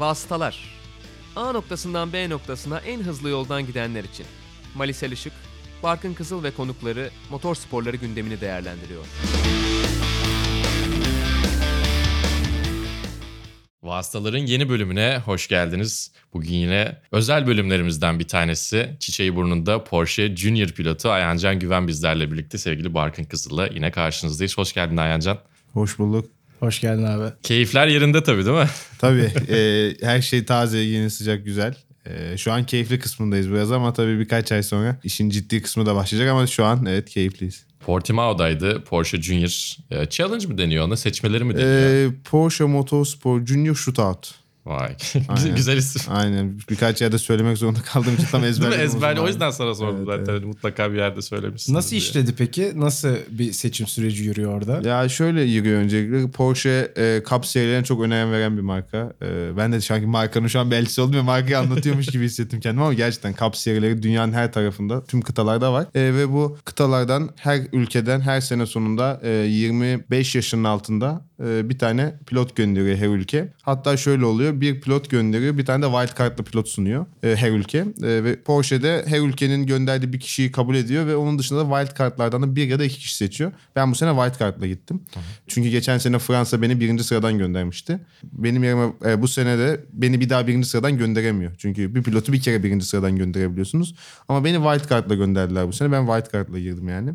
Vasıtalar. A noktasından B noktasına en hızlı yoldan gidenler için. Malisel Işık, Barkın Kızıl ve konukları motor sporları gündemini değerlendiriyor. Vasıtaların yeni bölümüne hoş geldiniz. Bugün yine özel bölümlerimizden bir tanesi. Çiçeği burnunda Porsche Junior pilotu Ayhancan Güven bizlerle birlikte sevgili Barkın Kızıl'la yine karşınızdayız. Hoş geldin Ayhancan. Hoş bulduk. Hoş geldin abi. Keyifler yerinde tabii değil mi? Tabii e, her şey taze, yeni, sıcak, güzel. E, şu an keyifli kısmındayız biraz ama tabii birkaç ay sonra işin ciddi kısmı da başlayacak ama şu an evet keyifliyiz. Portimao'daydı Porsche Junior. E, Challenge mi deniyor ona? Seçmeleri mi deniyor? E, Porsche Motorsport Junior Shootout. Vay. Aynen. Güzel isim. Aynen birkaç yerde söylemek zorunda kaldığım için tam ezberledim. Ezberli. O yüzden sana sordum Evet, zaten. evet. Mutlaka bir yerde söylemişsin. Nasıl işledi peki? Nasıl bir seçim süreci yürüyor orada? Ya şöyle yürüyor öncelikle. Porsche e, Cup serilerine çok önem veren bir marka. E, ben de sanki markanın şu an bir elçisi oldum ve markayı anlatıyormuş gibi hissettim kendimi ama gerçekten Cup serileri dünyanın her tarafında, tüm kıtalarda var. E, ve bu kıtalardan her ülkeden her sene sonunda e, 25 yaşının altında e, bir tane pilot gönderiyor her ülke. Hatta şöyle oluyor. Bir pilot gönderiyor. Bir tane de wild card'lı pilot sunuyor e, her ülke. E, ve Porsche'de her ülkenin gönderdiği bir kişiyi kabul ediyor ve onun dışında da wild card'lardan da bir ya da iki kişi seçiyor. Ben bu sene wild card'la gittim. Çünkü geçen sene Fransa beni birinci sıradan göndermişti. Benim yerime e, bu sene de beni bir daha birinci sıradan gönderemiyor. Çünkü bir pilotu bir kere birinci sıradan gönderebiliyorsunuz. Ama beni wild card'la gönderdiler bu sene. Ben wild card'la girdim yani.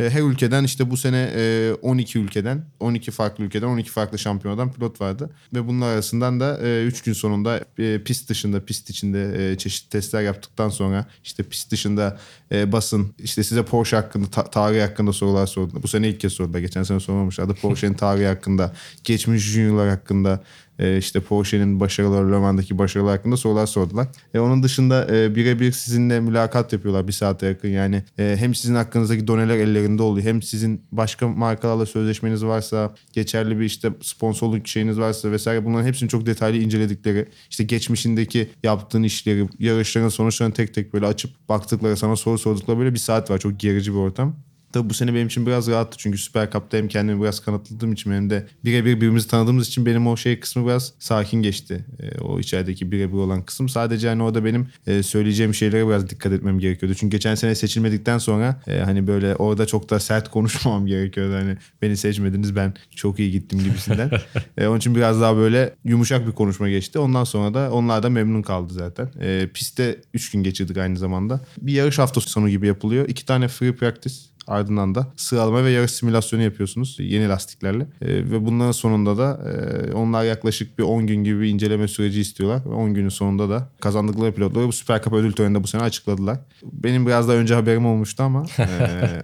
E, Her ülkeden işte bu sene e, 12 ülkeden, 12 farklı ülkeden, 12 farklı şampiyonadan pilot vardı. Ve bunun arasından da 3 gün sonunda e, pist dışında, pist içinde e, çeşitli testler yaptıktan sonra işte pist dışında e, basın, işte size Porsche hakkında, ta- tarihi hakkında sorular sordular. Bu sene ilk kez sordular. Geçen sene sormamışlardı. Porsche'nin tarihi hakkında, geçmiş juniorlar hakkında, e, işte Porsche'nin başarıları, Le Mans'daki başarılar hakkında sorular sordular. E, onun dışında e, birebir sizinle mülakat yapıyorlar bir saate yakın. Yani e, hem sizin hakkınızdaki doneler ellerinde oluyor. Hem sizin başka markalarla sözleşmeniz varsa, geçerli bir işte sponsorluk şeyiniz varsa vesaire bunların hepsini çok detaylı inceledikleri, işte geçmişindeki yaptığın işleri, yarışların sonuçlarını tek tek böyle açıp baktıkları, sana soru sordukları böyle bir saat var. Çok gerici bir ortam. Tabii bu sene benim için biraz rahattı çünkü Süper Cup'ta hem kendimi biraz kanıtladığım için hem de birebir birbirimizi tanıdığımız için benim o şey kısmı biraz sakin geçti. Ee, o içerideki birebir olan kısım. Sadece hani orada benim e, söyleyeceğim şeylere biraz dikkat etmem gerekiyordu. Çünkü geçen sene seçilmedikten sonra e, hani böyle orada çok da sert konuşmamam gerekiyordu. Hani beni seçmediniz ben çok iyi gittim gibisinden. E, onun için biraz daha böyle yumuşak bir konuşma geçti. Ondan sonra da onlar da memnun kaldı zaten. E, pistte 3 gün geçirdik aynı zamanda. Bir yarış hafta sonu gibi yapılıyor. İki tane free practice Ardından da sıralama ve yarış simülasyonu yapıyorsunuz yeni lastiklerle. Ee, ve bunların sonunda da e, onlar yaklaşık bir 10 gün gibi bir inceleme süreci istiyorlar. Ve 10 günün sonunda da kazandıkları pilotları bu Süper Cup ödül töreninde bu sene açıkladılar. Benim biraz daha önce haberim olmuştu ama. e,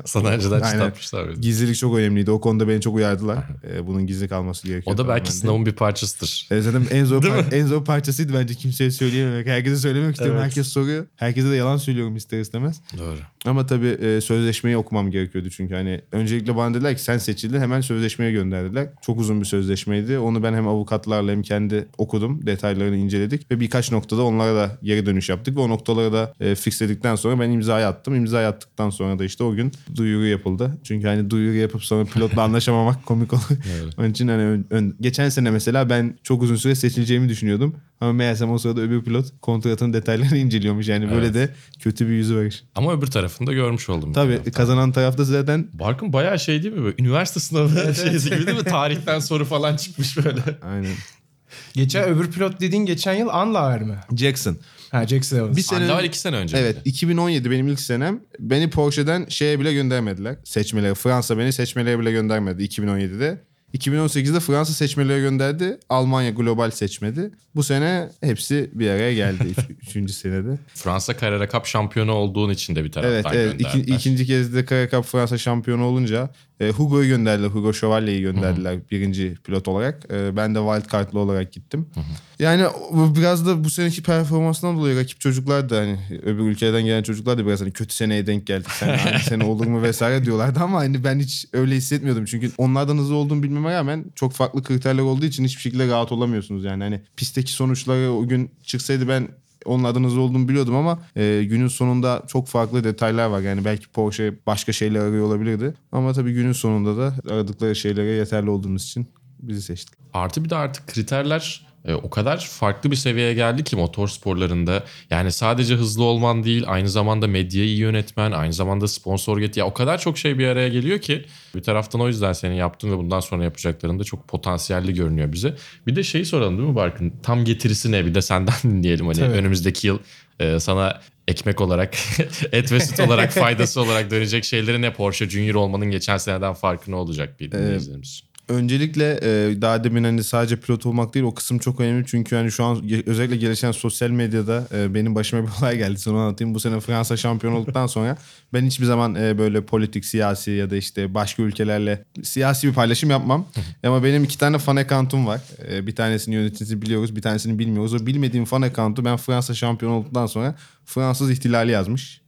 Sana önceden çıtlatmışlar. Gizlilik çok önemliydi. O konuda beni çok uyardılar. E, bunun gizli kalması gerekiyor. O da belki sınavın bir parçasıdır. E, zaten en zor par- en zor parçasıydı bence kimseye söyleyememek. Herkese söylemek istiyorum. Evet. Herkes soruyor. Herkese de yalan söylüyorum ister istemez. Doğru. Ama tabii e, sözleşmeyi okumam gerekiyordu çünkü hani öncelikle bana dediler ki sen seçildin hemen sözleşmeye gönderdiler. Çok uzun bir sözleşmeydi. Onu ben hem avukatlarla hem kendi okudum. Detaylarını inceledik ve birkaç noktada onlara da geri dönüş yaptık ve o noktaları da e, fixledikten sonra ben imzayı attım. İmzayı attıktan sonra da işte o gün duyuru yapıldı. Çünkü hani duyuru yapıp sonra pilotla anlaşamamak komik olur. Onun için hani ön- ön- geçen sene mesela ben çok uzun süre seçileceğimi düşünüyordum. Ama meğersem o sırada öbür pilot kontratın detaylarını inceliyormuş. Yani böyle de kötü bir yüzü var. Ama öbür tarafında görmüş oldum. Tabii kazanan tarafta zaten Barkın bayağı şey değil mi? Böyle üniversite sınavı şeysi gibi değil mi? Tarihten soru falan çıkmış böyle. aynen. Geçen öbür pilot dediğin geçen yıl Anlauer mi? Jackson. Ha Jackson Evans. Bir sene Anne var iki sene önce. Evet 2017 benim ilk senem. Beni Porsche'den şeye bile göndermediler. Seçmeleri. Fransa beni seçmelere bile göndermedi 2017'de. 2018'de Fransa seçmelere gönderdi. Almanya global seçmedi. Bu sene hepsi bir araya geldi. Üç, üçüncü senede. Fransa Carrera Cup şampiyonu olduğun için de bir taraftan Evet, evet. İki, gönderdiler. ikinci kez de Kara Cup Fransa şampiyonu olunca e, Hugo'yu gönderdiler. Hugo Chevalier'i gönderdiler birinci pilot olarak. E, ben de wild card'lı olarak gittim. Yani o- biraz da bu seneki performansından dolayı rakip çocuklar da hani öbür ülkelerden gelen çocuklar da biraz hani kötü seneye denk geldik. Sen aynı sene olur mu vesaire diyorlardı ama hani ben hiç öyle hissetmiyordum. Çünkü onlardan hızlı olduğumu bilmeme rağmen çok farklı kriterler olduğu için hiçbir şekilde rahat olamıyorsunuz yani. Hani pistteki sonuçları o gün çıksaydı ben onlardan hızlı olduğumu biliyordum ama e, günün sonunda çok farklı detaylar var. Yani belki Porsche başka şeyler arıyor olabilirdi. Ama tabii günün sonunda da aradıkları şeylere yeterli olduğumuz için bizi seçti. Artı bir de artık kriterler e, o kadar farklı bir seviyeye geldi ki motor sporlarında. Yani sadece hızlı olman değil aynı zamanda medyayı iyi yönetmen, aynı zamanda sponsor get ya o kadar çok şey bir araya geliyor ki bir taraftan o yüzden senin yaptığın ve bundan sonra yapacakların da çok potansiyelli görünüyor bize. Bir de şeyi soralım değil mi Barkın? Tam getirisi ne? Bir de senden dinleyelim hani Tabii. önümüzdeki yıl e, sana ekmek olarak, et ve süt olarak, faydası olarak dönecek şeyleri ne? Porsche Junior olmanın geçen seneden farkı ne olacak bir dinleyicilerimiz? Öncelikle e, daha demin hani sadece pilot olmak değil o kısım çok önemli. Çünkü hani şu an özellikle gelişen sosyal medyada e, benim başıma bir olay geldi. Sana anlatayım. Bu sene Fransa şampiyon olduktan sonra ben hiçbir zaman e, böyle politik, siyasi ya da işte başka ülkelerle siyasi bir paylaşım yapmam. Ama benim iki tane fan account'um var. E, bir tanesini yöneticisi biliyoruz, bir tanesini bilmiyoruz. O bilmediğim fan account'u ben Fransa şampiyon olduktan sonra Fransız ihtilali yazmış.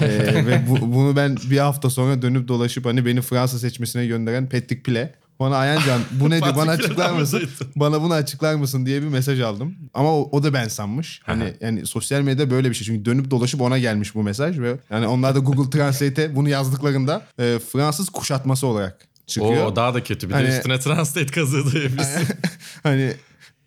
Ee, ve bu- bunu ben bir hafta sonra dönüp dolaşıp hani beni Fransa seçmesine gönderen Patrick Pile bana Ayancan bu nedir bana açıklar mısın? bana bunu açıklar mısın diye bir mesaj aldım. Ama o, o da ben sanmış. Hani yani sosyal medyada böyle bir şey. Çünkü dönüp dolaşıp ona gelmiş bu mesaj ve yani onlar da Google Translate'e bunu yazdıklarında e, Fransız kuşatması olarak çıkıyor. O daha da kötü. Bir Hani- de üstüne translate kazığı dayabilirsin. hani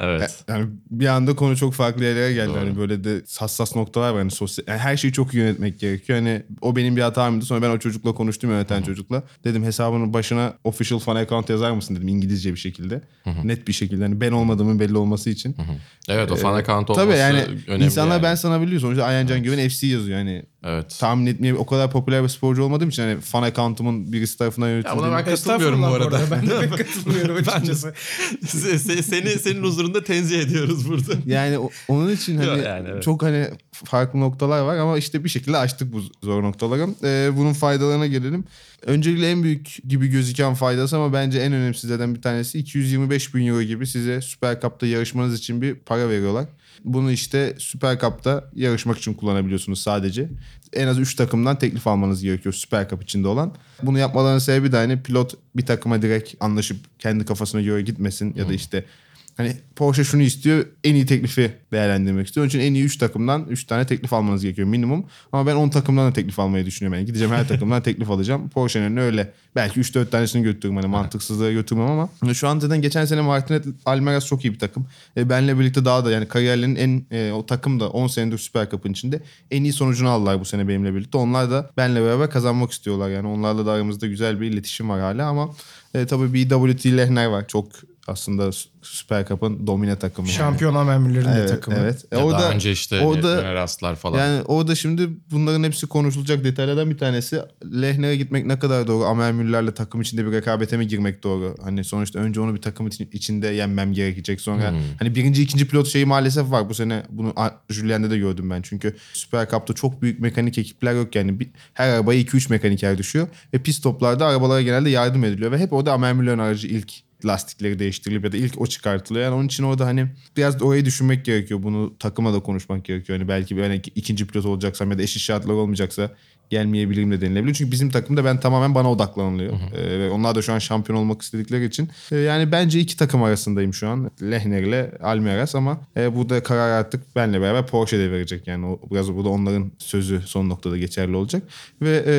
evet. yani bir anda konu çok farklı yerlere geldi. Doğru. Hani böyle de hassas noktalar var. Hani sosyal, yani her şeyi çok iyi yönetmek gerekiyor. Hani o benim bir hatamdı. Sonra ben o çocukla konuştum yöneten çocukla. Dedim hesabının başına official fan account yazar mısın dedim İngilizce bir şekilde. Net bir şekilde. Hani ben olmadığımın belli olması için. Evet o fan account olması Tabii yani önemli. insanlar yani. ben sana biliyor. Sonuçta Ayancan Güven FC yazıyor. Yani Evet. tahmin etmeye o kadar popüler bir sporcu olmadığım için hani fan account'umun birisi tarafından Ya yönetildiğini. buna ben katılmıyorum bu Estağfurullah arada. Ben de pek katılmıyorum açıkçası. Se- se- seni senin huzurunda tenzih ediyoruz burada. Yani o- onun için hani Yok yani, evet. çok hani farklı noktalar var ama işte bir şekilde açtık bu zor noktaları. Ee, bunun faydalarına gelelim. Öncelikle en büyük gibi gözüken faydası ama bence en önemsizlerden bir tanesi 225 bin euro gibi size Süper Cup'ta yarışmanız için bir para veriyorlar. Bunu işte Süper Cup'ta yarışmak için kullanabiliyorsunuz sadece. En az 3 takımdan teklif almanız gerekiyor Süper Cup içinde olan. Bunu yapmalarının sebebi de hani pilot bir takıma direkt anlaşıp kendi kafasına göre gitmesin ya da işte Hani Porsche şunu istiyor en iyi teklifi değerlendirmek istiyor. Onun için en iyi 3 takımdan 3 tane teklif almanız gerekiyor minimum. Ama ben 10 takımdan da teklif almayı düşünüyorum. Yani gideceğim her takımdan teklif alacağım. Porsche'nin öyle. Belki 3-4 tanesini götürürüm hani mantıksızlığa götürmem ama. Şu an zaten geçen sene Martinet Almeras çok iyi bir takım. E, benle birlikte daha da yani kariyerlerinin en e, o takım da 10 senedir Süper Cup'ın içinde en iyi sonucunu aldılar bu sene benimle birlikte. Onlar da benle beraber kazanmak istiyorlar yani. Onlarla da aramızda güzel bir iletişim var hala ama e, tabii BWT Lehner var. Çok aslında Süper Cup'ın domine takımı. yani. Şampiyon amirlerin de Evet, takımı. evet. E, Ya o daha da önce işte o da Rastlar falan. yani orada şimdi bunların hepsi konuşulacak detaylardan bir tanesi. Lehner'e gitmek ne kadar doğru? Müller'le takım içinde bir rekabete mi girmek doğru? Hani sonuçta önce onu bir takım için- içinde yenmem gerekecek. Sonra Hmm. hani birinci ikinci pilot şeyi maalesef var. Bu sene bunu Julien'de de gördüm ben. Çünkü Süper Cup'ta çok büyük mekanik ekipler yok yani. Bir- her arabaya 2-3 mekaniker düşüyor. Ve pit stoplarda arabalara genelde yardım ediliyor. Ve hep orada Amer Müller'in aracı ilk lastikleri değiştirilip ya da ilk o çıkartılıyor. Yani onun için orada hani biraz da orayı düşünmek gerekiyor. Bunu takıma da konuşmak gerekiyor. Hani belki ben ikinci pilot olacaksam ya da eşit şartlar olmayacaksa gelmeyebilirim de denilebilir. Çünkü bizim takımda ben tamamen bana odaklanılıyor. Ee, ve onlar da şu an şampiyon olmak istedikleri için. Ee, yani bence iki takım arasındayım şu an. Lehner ile Almeras ama e, burada karar artık benle beraber Porsche'de verecek. Yani o, biraz burada onların sözü son noktada geçerli olacak. Ve e,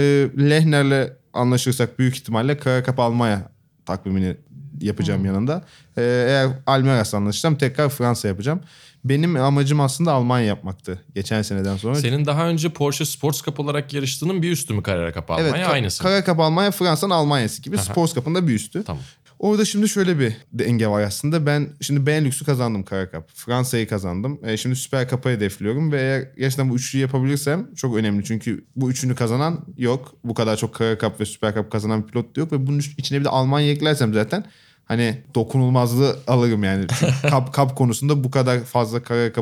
Lehner'le anlaşırsak büyük ihtimalle Kara Cup Almanya takvimini yapacağım yanında. Ee, eğer Almeras anlaşırsam tekrar Fransa yapacağım. Benim amacım aslında Almanya yapmaktı geçen seneden sonra. Senin daha önce Porsche Sports Cup olarak yarıştığının bir üstü mü Carrera Cup Almanya? evet, aynısı. Kara Cup Almanya Fransa'nın Almanya'sı gibi Sports Cup'ın da bir üstü. Tamam. Orada şimdi şöyle bir denge var aslında. Ben şimdi Benelux'u kazandım Kara Cup. Fransa'yı kazandım. E, şimdi Süper Cup'ı hedefliyorum ve eğer gerçekten bu üçlüyü yapabilirsem çok önemli. Çünkü bu üçünü kazanan yok. Bu kadar çok Kara Cup ve Süper Cup kazanan bir pilot da yok ve bunun içine bir de Almanya eklersem zaten hani dokunulmazlığı alırım yani. Cup, Cup konusunda bu kadar fazla Kara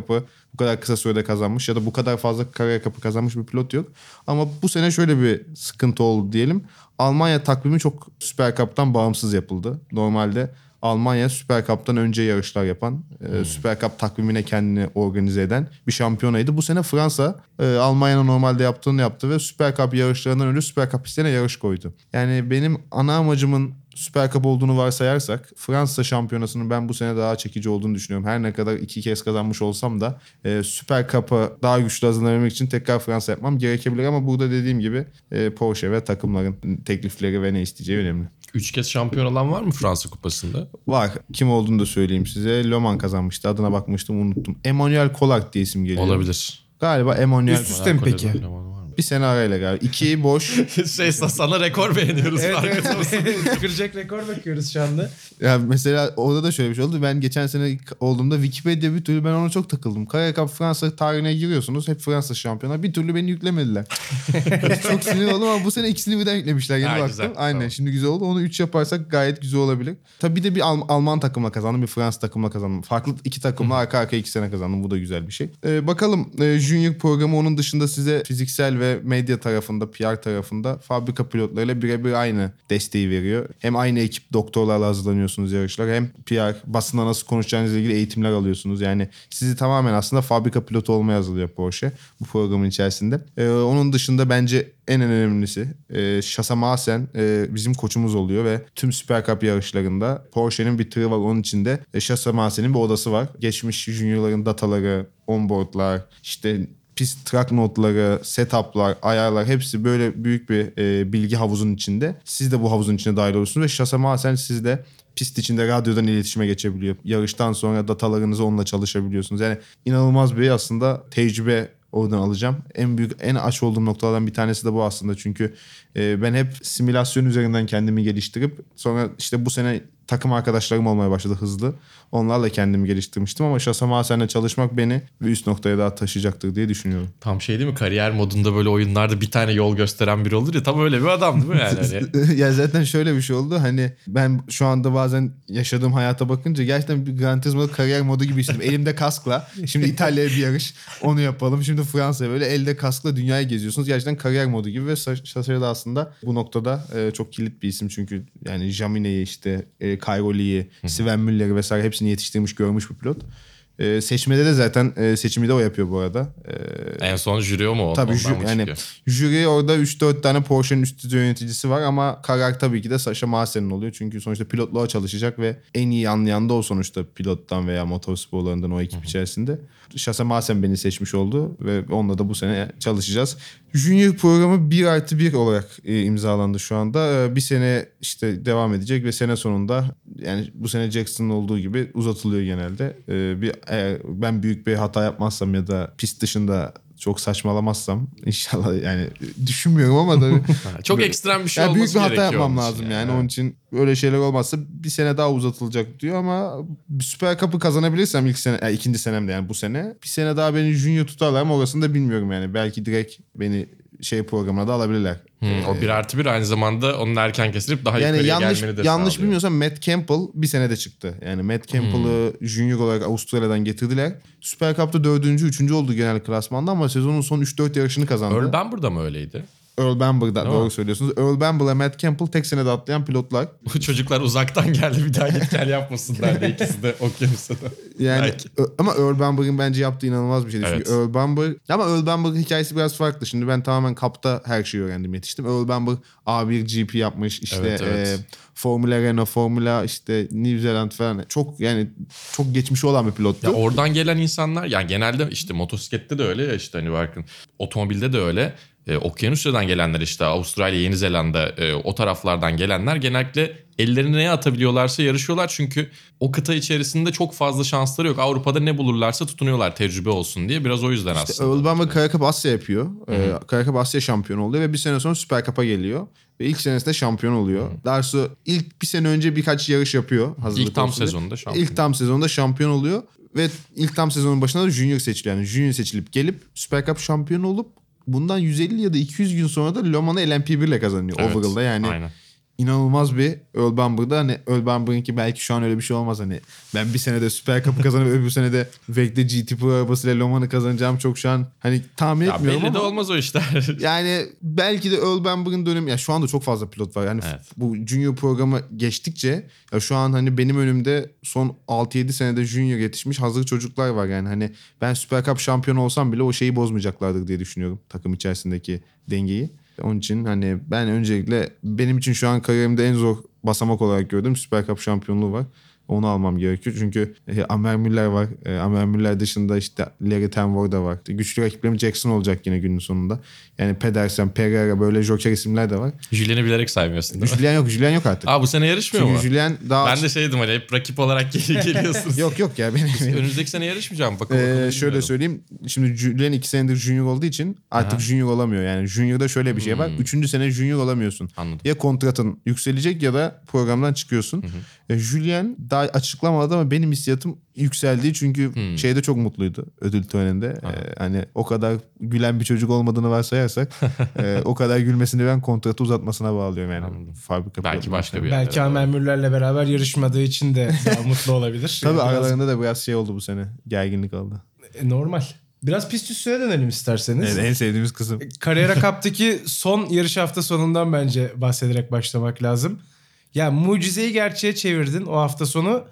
bu kadar kısa sürede kazanmış ya da bu kadar fazla Kara kazanmış bir pilot yok. Ama bu sene şöyle bir sıkıntı oldu diyelim. Almanya takvimi çok Süper Cup'tan bağımsız yapıldı. Normalde Almanya Süper Cup'tan önce yarışlar yapan, e, Süper Cup takvimine kendini organize eden bir şampiyonaydı. Bu sene Fransa e, Almanya'nın normalde yaptığını yaptı ve Süper Cup yarışlarından önce Süper Cup pistine yarış koydu. Yani benim ana amacımın Süper Cup olduğunu varsayarsak Fransa şampiyonasının ben bu sene daha çekici olduğunu düşünüyorum. Her ne kadar iki kez kazanmış olsam da e, Süper Cup'a daha güçlü hazırlanabilmek için tekrar Fransa yapmam gerekebilir ama burada dediğim gibi e, Porsche ve takımların teklifleri ve ne isteyeceği önemli. Üç kez şampiyon olan var mı Fransa Kupası'nda? Var. Kim olduğunu da söyleyeyim size. Loman kazanmıştı. Adına bakmıştım unuttum. Emmanuel Collard diye isim geliyor. Olabilir. Galiba Emmanuel. Üst üste mi peki? Bir sene arayla galiba. İki boş. şey sana rekor beğeniyoruz. Evet evet. Kıracak rekor bakıyoruz şu anda. Ya mesela orada da şöyle bir şey oldu. Ben geçen sene olduğumda Wikipedia bir türlü ben ona çok takıldım. Kaya Cup Fransa tarihine giriyorsunuz. Hep Fransa şampiyonlar. Bir türlü beni yüklemediler. çok sinir oldum ama bu sene ikisini birden yüklemişler. Yeni Ha, baktım. güzel, Aynen tamam. şimdi güzel oldu. Onu 3 yaparsak gayet güzel olabilir. Tabii bir de bir Al- Alman takımla kazandım. Bir Fransız takımla kazandım. Farklı iki takımla arka arkaya iki sene kazandım. Bu da güzel bir şey. Ee, bakalım e, Junior programı onun dışında size fiziksel ve medya tarafında, PR tarafında fabrika pilotlarıyla birebir aynı desteği veriyor. Hem aynı ekip doktorlarla hazırlanıyorsunuz yarışlar hem PR, basında nasıl konuşacağınızla ilgili eğitimler alıyorsunuz. Yani sizi tamamen aslında fabrika pilotu olmaya hazırlıyor Porsche bu programın içerisinde. Ee, onun dışında bence en önemlisi e, Şasa Masen e, bizim koçumuz oluyor ve tüm Süper Cup yarışlarında Porsche'nin bir tırı var onun içinde e, Şasa Masen'in bir odası var. Geçmiş juniorların dataları, onboardlar, işte pist track notları, setuplar, ayarlar hepsi böyle büyük bir e, bilgi havuzun içinde. Siz de bu havuzun içine dahil olursunuz ve Şasa Masen sizle pist içinde radyodan iletişime geçebiliyor. Yarıştan sonra datalarınızı onunla çalışabiliyorsunuz. Yani inanılmaz bir aslında tecrübe oradan alacağım. En büyük, en aç olduğum noktalardan bir tanesi de bu aslında. Çünkü e, ben hep simülasyon üzerinden kendimi geliştirip sonra işte bu sene takım arkadaşlarım olmaya başladı hızlı. Onlarla kendimi geliştirmiştim ama Şasama seninle çalışmak beni bir üst noktaya daha taşıyacaktır diye düşünüyorum. Tam şey değil mi? Kariyer modunda böyle oyunlarda bir tane yol gösteren biri olur ya. Tam öyle bir adam değil mi yani? Hani ya zaten şöyle bir şey oldu. Hani ben şu anda bazen yaşadığım hayata bakınca gerçekten bir Gran Turismo kariyer modu gibi hissediyorum. Elimde kaskla. Şimdi İtalya'ya bir yarış. Onu yapalım. Şimdi Fransa'ya böyle elde kaskla dünyayı geziyorsunuz. Gerçekten kariyer modu gibi ve Şasaya da aslında bu noktada e, çok kilit bir isim. Çünkü yani Jamine'yi işte e, Cairoli'yi, Sven Müller'i vesaire hepsini yetiştirmiş görmüş bir pilot. E, seçmede de zaten e, seçimi de o yapıyor bu arada. E, en son jüri o mu? Tabii Ondan jü- mı yani jüri orada 3-4 tane Porsche'nin üst düzey yöneticisi var ama karar tabii ki de Sasha Maasen'in oluyor. Çünkü sonuçta pilotluğa çalışacak ve en iyi anlayan da o sonuçta pilottan veya motorsporlarından o ekip içerisinde. Sasha Maasen beni seçmiş oldu ve onunla da bu sene çalışacağız. Junior programı 1 artı 1 olarak e, imzalandı şu anda. E, bir sene işte devam edecek ve sene sonunda yani bu sene Jackson'ın olduğu gibi uzatılıyor genelde. E, bir eğer ben büyük bir hata yapmazsam ya da pist dışında çok saçmalamazsam inşallah yani düşünmüyorum ama da Ha, Çok ekstrem bir şey yani büyük bir hata yapmam lazım yani. Onun için öyle şeyler olmazsa bir sene daha uzatılacak diyor ama bir Süper Cup'ı kazanabilirsem ilk sene yani ikinci senemde yani bu sene bir sene daha beni junior tutarlar mı orasını da bilmiyorum yani. Belki direkt beni şey programına da alabilirler. Hmm, o bir artı bir aynı zamanda onun erken kesilip daha Yani yukarıya yanlış gelmeni de yanlış sağlıyor. bilmiyorsam Matt Campbell bir senede çıktı. Yani Matt Campbell'ı Hmm. junior olarak Avustralya'dan getirdiler. Süper Cup'ta dördüncü, üçüncü oldu genel klasmanda ama sezonun son 3-4 yarışını kazandı. Earl Bamber da mı öyleydi? Earl Bamber'da doğru söylüyorsunuz. Earl Bamber ile Matt Campbell tek senede atlayan pilotlar. Bu çocuklar uzaktan geldi bir daha git gel yapmasınlar diye ikisi de okyanusta da. Yani Belki. Ama Earl Bamberg'in bence yaptığı inanılmaz bir şeydi. Evet. Çünkü Earl Bamberg ama Earl Bamberg hikayesi biraz farklı. Şimdi ben tamamen kapta her şeyi öğrendim yetiştim. Earl Bamberg A1 GP yapmış. işte Evet, evet. e, Formula Renault, Formula işte New Zealand falan. Çok yani çok geçmişi olan bir pilottu. Ya oradan gelen insanlar yani genelde işte motosiklette de öyle ya işte hani bakın otomobilde de öyle. E, Okyanusya'dan gelenler işte Avustralya, Yeni Zelanda e, o taraflardan gelenler genellikle ellerine ne atabiliyorlarsa yarışıyorlar. Çünkü o kıta içerisinde çok fazla şansları yok. Avrupa'da ne bulurlarsa tutunuyorlar tecrübe olsun diye. Biraz o yüzden İşte aslında. Earl Bamberg Kara Cup Asya yapıyor. Ee, Kara Cup Asya şampiyonu oluyor ve bir sene sonra Süper Cup'a geliyor. Ve ilk senesinde şampiyon oluyor. Daha doğrusu ilk bir sene önce birkaç yarış yapıyor. Hazırlık İlk tam olsun diye. sezonunda şampiyon. İlk tam sezonda şampiyon oluyor. Ve ilk tam sezonun başında da Junior seçiliyor. Yani Junior seçilip gelip Süper Cup şampiyonu olup bundan 150 ya da 200 gün sonra da Le Mans'ı LMP1 ile kazanıyor Evet, overall'da. Yani Aynen. İnanılmaz bir Earl Bamberg'da hani Earl Bamberg'inki belki şu an öyle bir şey olmaz hani ben bir senede Süper Cup'ı kazanıp öbür senede Vec'de GT Pro arabasıyla Le Mans'ı kazanacağım çok şu an hani tahmin Ya etmiyorum belli ama de olmaz o işler. yani belki de Earl Bamberg'in dönemi ya şu anda çok fazla pilot var. Yani Evet. bu Junior programı geçtikçe ya şu an hani benim önümde son 6-7 senede Junior yetişmiş hazır çocuklar var yani hani ben Süper Cup şampiyonu olsam bile o şeyi bozmayacaklardır diye düşünüyorum takım içerisindeki dengeyi. Onun için hani ben öncelikle benim için şu an kariyerimde en zor basamak olarak gördüm. Süper Cup şampiyonluğu var. Onu almam gerekiyor. Çünkü e, Amer Müller var. E, Amer Müller dışında işte Larry Tenvor da var. Güçlü rakiplerim Jackson olacak yine günün sonunda. Yani Pedersen, Pereira böyle joker isimler de var. Julien'i bilerek saymıyorsun değil mi? Julien yok. Julien yok artık. Aa bu sene yarışmıyor Çünkü mu? Julien daha... Ben de şeydim hani hep rakip olarak geri geliyorsunuz. Yok yok ya benim. Önümüzdeki sene yarışmayacağım. Bakın, Ee, bakalım şöyle bilmiyorum. söyleyeyim. Şimdi Julien iki senedir junior olduğu için artık Aha. junior olamıyor. Yani junior'da şöyle bir şey var. Hmm. Üçüncü sene junior olamıyorsun. Anladım. Ya kontratın yükselecek ya da programdan çıkıyorsun. E, Julien daha açıklamadı ama benim hissiyatım yükseldi. Çünkü Hmm. şeyde çok mutluydu ödül töreninde. E, hani o kadar gülen bir çocuk olmadığını varsayarsak e, o kadar gülmesini ben kontratı uzatmasına bağlıyorum yani. Anladım. Fabrika Belki başka sonra. bir Belki Amer Müller'le beraber yarışmadığı için de daha mutlu olabilir. Tabii Biraz- aralarında da biraz şey oldu bu sene. Gerginlik oldu. E, Normal. Biraz pist üstüne dönelim isterseniz. Evet, en sevdiğimiz kısım. Carrera Cup'taki son yarış hafta sonundan bence bahsederek başlamak lazım. Ya mucizeyi gerçeğe çevirdin o hafta sonu.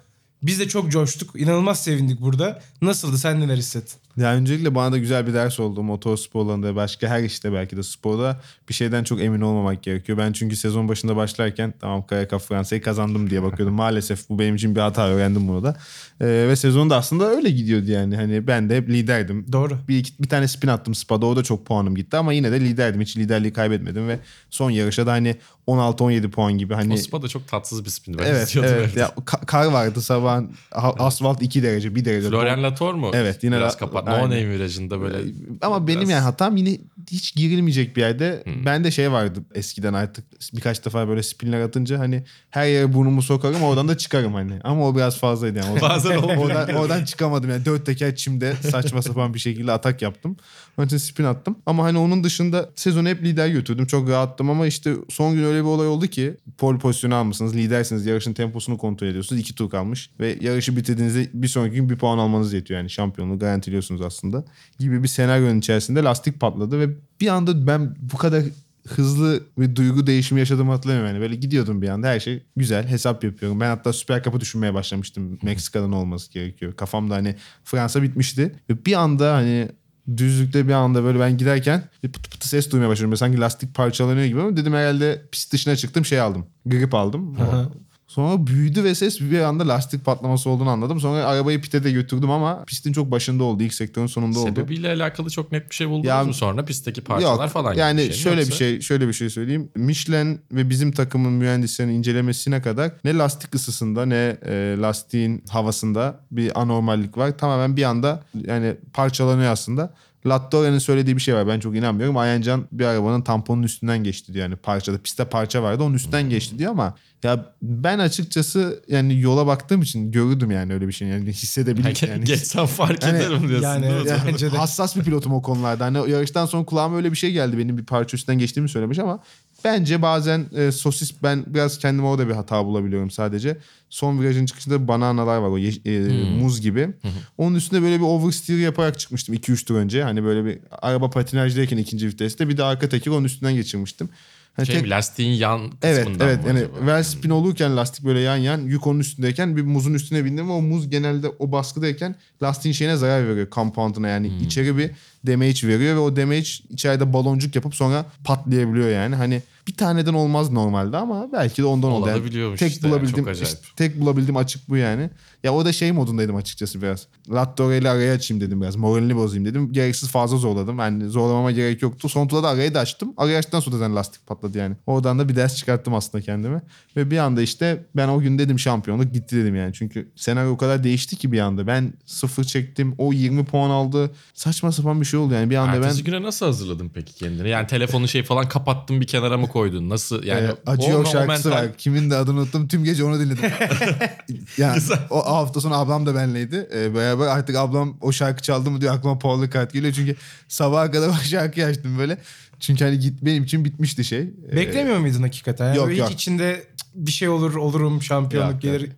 Biz de çok coştuk. İnanılmaz sevindik burada. Nasıldı? Sen neler hissettin? Ya öncelikle bana da güzel bir ders oldu. Motor sporlarında başka her işte belki de sporda bir şeyden çok emin olmamak gerekiyor. Ben çünkü sezon başında başlarken tamam Cup Fransa'yı kazandım diye bakıyordum. Maalesef bu benim için bir hata öğrendim bunu da. Ee, ve sezon da aslında öyle gidiyordu yani. Hani ben de hep liderdim. Doğru. Bir, iki- bir tane spin attım Spa'da o da çok puanım gitti ama yine de liderdim. Hiç liderliği kaybetmedim ve son yarışa da hani 16-17 puan gibi hani O spa da çok tatsız bir spin. Ben Evet, evet. Ya, ka- kar vardı sabahın asfalt 2 derece 1 derece. Florian Latour mu? Evet, yine Biraz la-. No name virajında böyle. Ama benim biraz- yani hatam yine hiç girilmeyecek bir yerde. Hmm. Bende şey vardı eskiden artık birkaç defa böyle spinler atınca hani her yere burnumu sokarım oradan da çıkarım hani. Ama o biraz fazlaydı yani. Oradan, Bazen oradan, oradan çıkamadım yani. Dört teker çimde saçma sapan bir şekilde atak yaptım. Onun için spin attım. Ama hani onun dışında sezonu hep lider götürdüm. Çok rahattım ama işte son gün öyle bir olay oldu ki pole pozisyonu almışsınız. Lidersiniz. Yarışın temposunu kontrol ediyorsunuz. iki tur kalmış. Ve yarışı bitirdiğinizde bir sonraki gün bir puan almanız yetiyor. Yani şampiyonluğu garantiliyorsunuz aslında. Gibi bir senaryonun içerisinde lastik patladı ve bir anda ben bu kadar hızlı bir duygu değişimi yaşadığımı hatırlamıyorum. Yani böyle gidiyordum bir anda her şey güzel hesap yapıyorum. Ben hatta Süper Cup'ı düşünmeye başlamıştım. Meksika'dan olması gerekiyor. Kafamda hani Fransa bitmişti. Ve bir anda hani düzlükte bir anda böyle ben giderken bir pıtı pıtı ses duymaya başladım. Böyle sanki lastik parçalanıyor gibi ama dedim herhalde pist dışına çıktım şey aldım. Grip aldım. Sonra büyüdü ve ses bir anda lastik patlaması olduğunu anladım. Sonra arabayı pite de götürdüm ama pistin çok başında oldu. İlk sektörün sonunda oldu. Sebebiyle alakalı çok net bir şey buldunuz Ya- mu sonra? Pistteki parçalar Yok, falan gibi yani bir şey şöyle yoksa? bir şey şöyle bir şey söyleyeyim. Michelin ve bizim takımın mühendislerinin incelemesine kadar ne lastik ısısında ne e, lastiğin havasında bir anormallik var. Tamamen bir anda yani parçalanıyor aslında. Lattore'nin söylediği bir şey var. Ben çok inanmıyorum. Ayancan bir arabanın tamponun üstünden geçti diyor. Yani parçada piste parça vardı onun üstünden geçti diyor ama ya ben açıkçası yani yola baktığım için görürdüm yani öyle bir şey. Yani hissedebilirim yani. Geçsem fark Yani- ederim diyorsun yani- değil mi? yani- hassas bir pilotum o konularda. Hani yarıştan sonra kulağıma öyle bir şey geldi. Benim bir parça üstten geçtiğimi söylemiş ama bence bazen e, sosis ben biraz kendime orada bir hata bulabiliyorum sadece. Son virajın çıkışında bananalar var o yeş- e, Hmm. muz gibi. Onun üstünde böyle bir oversteer yaparak çıkmıştım 2-3 tur önce. Hani böyle bir araba patinajdayken ikinci viteste bir de arka teker onun üstünden geçirmiştim. Hani Şey tek- lastiğin yan kısmından Evet evet yani acaba? well spin olurken lastik böyle yan yan yük onun üstündeyken bir muzun üstüne bindim ve o muz genelde o baskıdayken lastiğin şeyine zarar veriyor compound'una yani Hmm. içeri bir damage veriyor ve o damage içeride baloncuk yapıp sonra patlayabiliyor yani hani bir taneden olmaz normalde ama belki de ondan oldu. Yani tek işte ya, bulabildiğim çok acayip. işte tek bulabildiğim açık bu yani. Ya o da şey modundaydım açıkçası biraz. Lattore ile araya açayım dedim biraz. Moralini bozayım dedim. Gereksiz fazla zorladım. Yani zorlamama gerek yoktu. Son turda da arayı da açtım. Arayı açtıktan sonra zaten lastik patladı yani. Oradan da bir ders çıkarttım aslında kendime. Ve bir anda işte ben o gün dedim şampiyonluk gitti dedim yani. Çünkü senaryo o kadar değişti ki bir anda. Ben sıfır çektim. O 20 puan aldı. Saçma sapan bir şey oldu yani. Bir anda ben Ertesi güne nasıl hazırladın peki kendini? Yani telefonu şey falan kapattın bir kenara mı koydun? Nasıl yani? Ee, Acı o- Yok şarkısı mental- var. Kimin de adını unuttum. Tüm gece onu dinledim. yani Güzel. o hafta sonu ablam da benleydi. Ee, beraber artık ablam o şarkı çaldı mı diyor aklıma Paul Kart geliyor. Çünkü sabaha kadar o şarkıyı açtım böyle. Çünkü hani git benim için bitmişti şey. Ee, Beklemiyor muydun hakikaten? Yani yok, böyle yok. Hiç içinde bir şey olur olurum şampiyonluk Yok, gelir.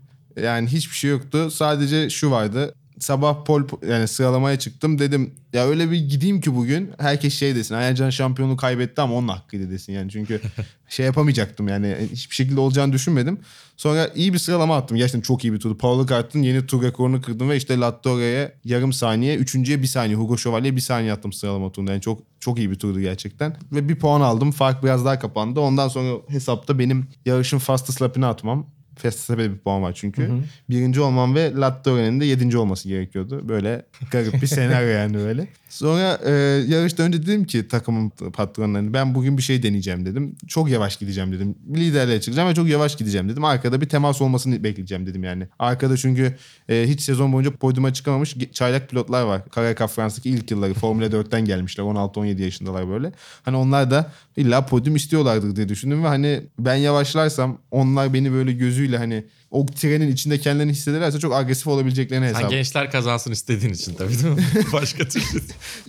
Yani hiçbir şey yoktu. Sadece şu vardı. Sabah pol yani sıralamaya çıktım dedim ya öyle bir gideyim ki bugün herkes şey desin Ayhancan şampiyonluğu kaybetti ama onun hakkıydı desin yani çünkü şey yapamayacaktım yani hiçbir şekilde olacağını düşünmedim. Sonra iyi bir sıralama attım. Gerçekten çok iyi bir turdu. Paul Kart'ın yeni tur rekorunu kırdım ve işte Lattore'ye yarım saniye, üçüncüye bir saniye, Hugo Chevalier bir saniye attım sıralama turunda. Yani çok çok iyi bir turdu gerçekten. Ve bir puan aldım. Fark biraz daha kapandı. Ondan sonra hesapta benim yarışın fastest lap'ini atmam. Fastest'e bir puan var çünkü. Birinci olmam ve Lattore'nin de yedinci olması gerekiyordu. Böyle garip bir senaryo yani böyle. Sonra e, yarıştan önce dedim ki takımın patronlarına ben bugün bir şey deneyeceğim dedim. Çok yavaş gideceğim dedim. Liderliğe çıkacağım ve çok yavaş gideceğim dedim. Arkada bir temas olmasını bekleyeceğim dedim yani. Arkada çünkü e, hiç sezon boyunca podyuma çıkamamış çaylak pilotlar var. Karayaka Fransa'daki ilk yılları Formula 4'ten gelmişler. 16-17 yaşındalar böyle. Hani onlar da illa podyum istiyorlardır diye düşündüm ve hani ben yavaşlarsam onlar beni böyle gözüyle hani o trenin içinde kendilerini hissederlerse çok agresif olabileceklerini hesap. gençler kazansın istediğin için tabii değil mi? Başka türlü.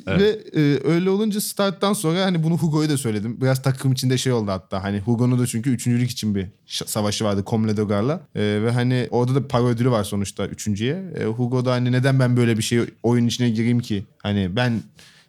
Evet. Ve e, öyle olunca starttan sonra hani bunu Hugo'ya da söyledim. Biraz takım içinde şey oldu hatta. Hani Hugo'nun da çünkü üçüncülük için bir savaşı vardı Comledogar'la. E, ve hani orada da para ödülü var sonuçta üçüncüye. E, Hugo da hani neden ben böyle bir şey oyun içine gireyim ki? Hani ben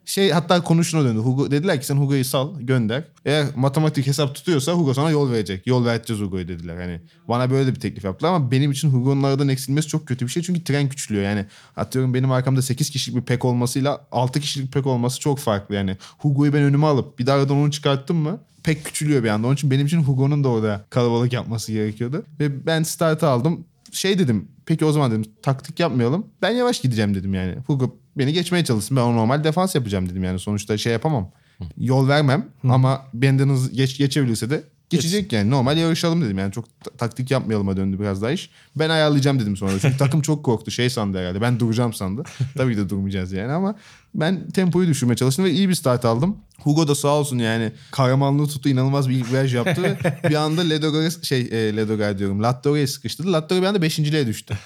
şey hatta konuşuna döndü. Hugo dediler ki sen Hugo'yu sal gönder. Eğer matematik hesap tutuyorsa Hugo sana yol verecek. Yol vereceğiz Hugo'yu dediler. Hani bana böyle bir teklif yaptılar ama benim için Hugo'nun aradan eksilmesi çok kötü bir şey. Çünkü tren küçülüyor. Yani atıyorum benim arkamda 8 kişilik bir pek olmasıyla 6 kişilik pek olması çok farklı. Yani Hugo'yu ben önüme alıp bir daha aradan onu çıkarttım mı pek küçülüyor bir anda. Onun için benim için Hugo'nun da orada kalabalık yapması gerekiyordu. Ve ben startı aldım. Şey dedim peki o zaman dedim taktik yapmayalım. Ben yavaş gideceğim dedim yani. Hugo beni geçmeye çalışsın. Ben o normal defans yapacağım dedim yani. Sonuçta şey yapamam. Yol vermem ama benden hız geç, geçebilirse de geçecek yani. Normal yarışalım dedim yani. Çok ta- taktik yapmayalıma döndü biraz daha iş. Ben ayarlayacağım dedim sonra. Çünkü takım çok korktu. Şey sandı herhalde. Ben duracağım sandı. Tabii de durmayacağız yani ama ben tempoyu düşürmeye çalıştım ve iyi bir start aldım. Hugo da sağ olsun yani kahramanlığı tuttu. inanılmaz bir ilk viraj yaptı. bir anda Ledogor'a şey e, Ledogor diyorum. Lattore'ye sıkıştırdı. Lattore bir anda beşinciliğe düştü.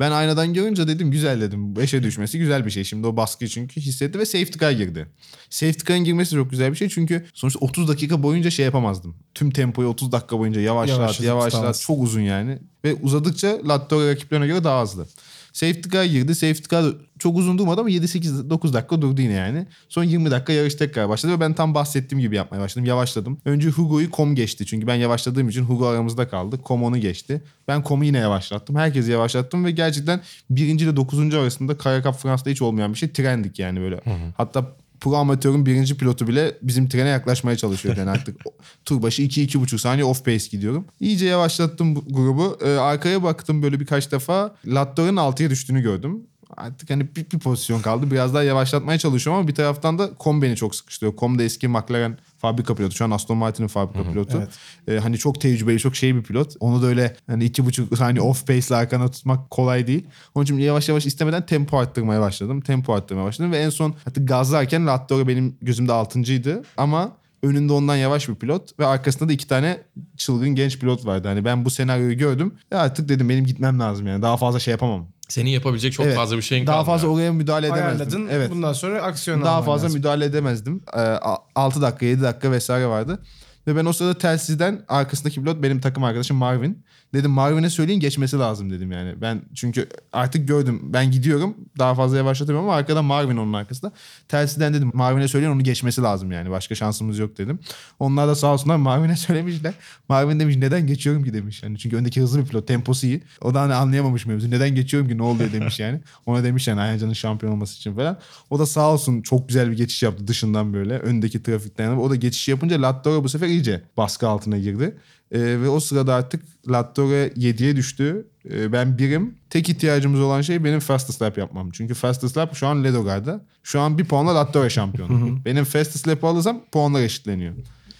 Ben aynadan görünce dedim güzel dedim. Beşe düşmesi güzel bir şey. Şimdi o baskıyı çünkü hissetti ve safety car girdi. Safety car'ın girmesi çok güzel bir şey. Çünkü sonuçta 30 dakika boyunca şey yapamazdım. Tüm tempoyu 30 dakika boyunca yavaşlat yavaşlat. tutamaz. Çok uzun yani. Ve uzadıkça Lattore rakiplerine göre daha hızlı. Safety car girdi. Safety car çok uzun durmadı ama 7-8-9 dakika durdu yine yani. Son 20 dakika yarış tekrar başladı ve ben tam bahsettiğim gibi yapmaya başladım. Yavaşladım. Önce Hugo'yu Kom geçti. Çünkü ben yavaşladığım için Hugo aramızda kaldı. Kom onu geçti. Ben Kom'u yine yavaşlattım. Herkesi yavaşlattım ve gerçekten birinci ile dokuzuncu arasında Kara Cup Fransa'da hiç olmayan bir şey. Trendik yani böyle. Hatta pro amatörün birinci pilotu bile bizim trene yaklaşmaya çalışıyor yani artık. Tur başı 2-2,5 saniye off pace gidiyorum. İyice yavaşlattım bu grubu. Ee, arkaya baktım böyle birkaç defa. Lattor'un 6'ya düştüğünü gördüm. Artık hani bir, bir pozisyon kaldı. Biraz daha yavaşlatmaya çalışıyorum ama bir taraftan da Com beni çok sıkıştırıyor. Com da eski McLaren fabrika pilotu. Şu an Aston Martin'in fabrika pilotu. evet. Ee, hani çok tecrübeli, çok şey bir pilot. Onu da öyle hani iki buçuk saniye off pace ile arkana tutmak kolay değil. Onun için yavaş yavaş istemeden tempo arttırmaya başladım. Tempo arttırmaya başladım ve en son hatta gazlarken Lattore benim gözümde altıncıydı. Ama önünde ondan yavaş bir pilot ve arkasında da iki tane çılgın genç pilot vardı. Hani ben bu senaryoyu gördüm ve artık dedim benim gitmem lazım yani. Daha fazla şey yapamam. Senin yapabilecek çok Evet. fazla bir şeyin Daha kaldı. fazla oraya müdahale edemezdim. Ayarladın. Evet. Bundan sonra aksiyon Daha alman fazla lazım. müdahale edemezdim. Ee, a- 6 dakika 7 dakika vesaire vardı. Ve ben o sırada telsizden arkasındaki pilot benim takım arkadaşım Marvin. Dedim Marvin'e söyleyin geçmesi lazım dedim yani. Ben çünkü artık gördüm ben gidiyorum daha fazla yavaşlatamıyorum ama arkada Marvin onun arkasında. Telsizden dedim Marvin'e söyleyin onu geçmesi lazım yani başka şansımız yok dedim. Onlar da sağ olsunlar Marvin'e söylemişler. Marvin demiş neden geçiyorum ki demiş. Yani çünkü öndeki hızlı bir pilot temposu iyi. O da hani anlayamamış mevzu. Neden geçiyorum ki ne oluyor demiş yani. Ona demiş yani Ayhancan'ın şampiyon olması için falan. O da sağ olsun çok güzel bir geçiş yaptı dışından böyle. Öndeki trafikten. O da geçiş yapınca Lattore bu sefer iyice baskı altına girdi. Ee, ve o sırada artık Lattore 7'ye düştü. Ee, ben birim. Tek ihtiyacımız olan şey benim fastest lap yapmam. Çünkü fastest lap şu an Ledogar'da. Şu an bir puanla Lattore şampiyon. benim fastest lap'ı alırsam puanlar eşitleniyor.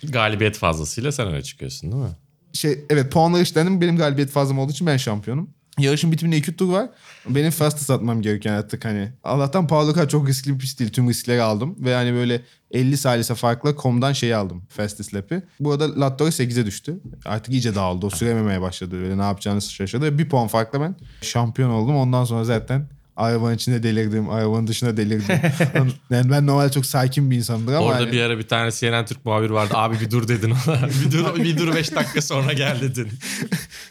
Galibiyet fazlasıyla sen öne çıkıyorsun değil mi? şey evet puanlar eşitlendi. Benim galibiyet fazlam olduğu için ben şampiyonum. Yarışın bitiminde iki tur var. Benim fastest atmam gereken artık hani. Allah'tan Paul Ricard çok riskli bir pist değil. Tüm riskleri aldım. Ve hani böyle 50 salise farkla komdan şeyi aldım. Fastest lap'i. Bu arada Lattore 8'e düştü. Artık iyice dağıldı. O sürememeye başladı. Böyle ne yapacağını şaşırdı. Bir puan farkla ben şampiyon oldum. Ondan sonra zaten Arabanın içinde delirdim, arabanın dışında delirdim. yani ben normalde çok sakin bir insanımdır ama Orada hani- bir ara bir tane CNN Türk muhabiri vardı. Abi bir dur dedin ona. bir dur bir dur 5 dakika sonra gel dedin.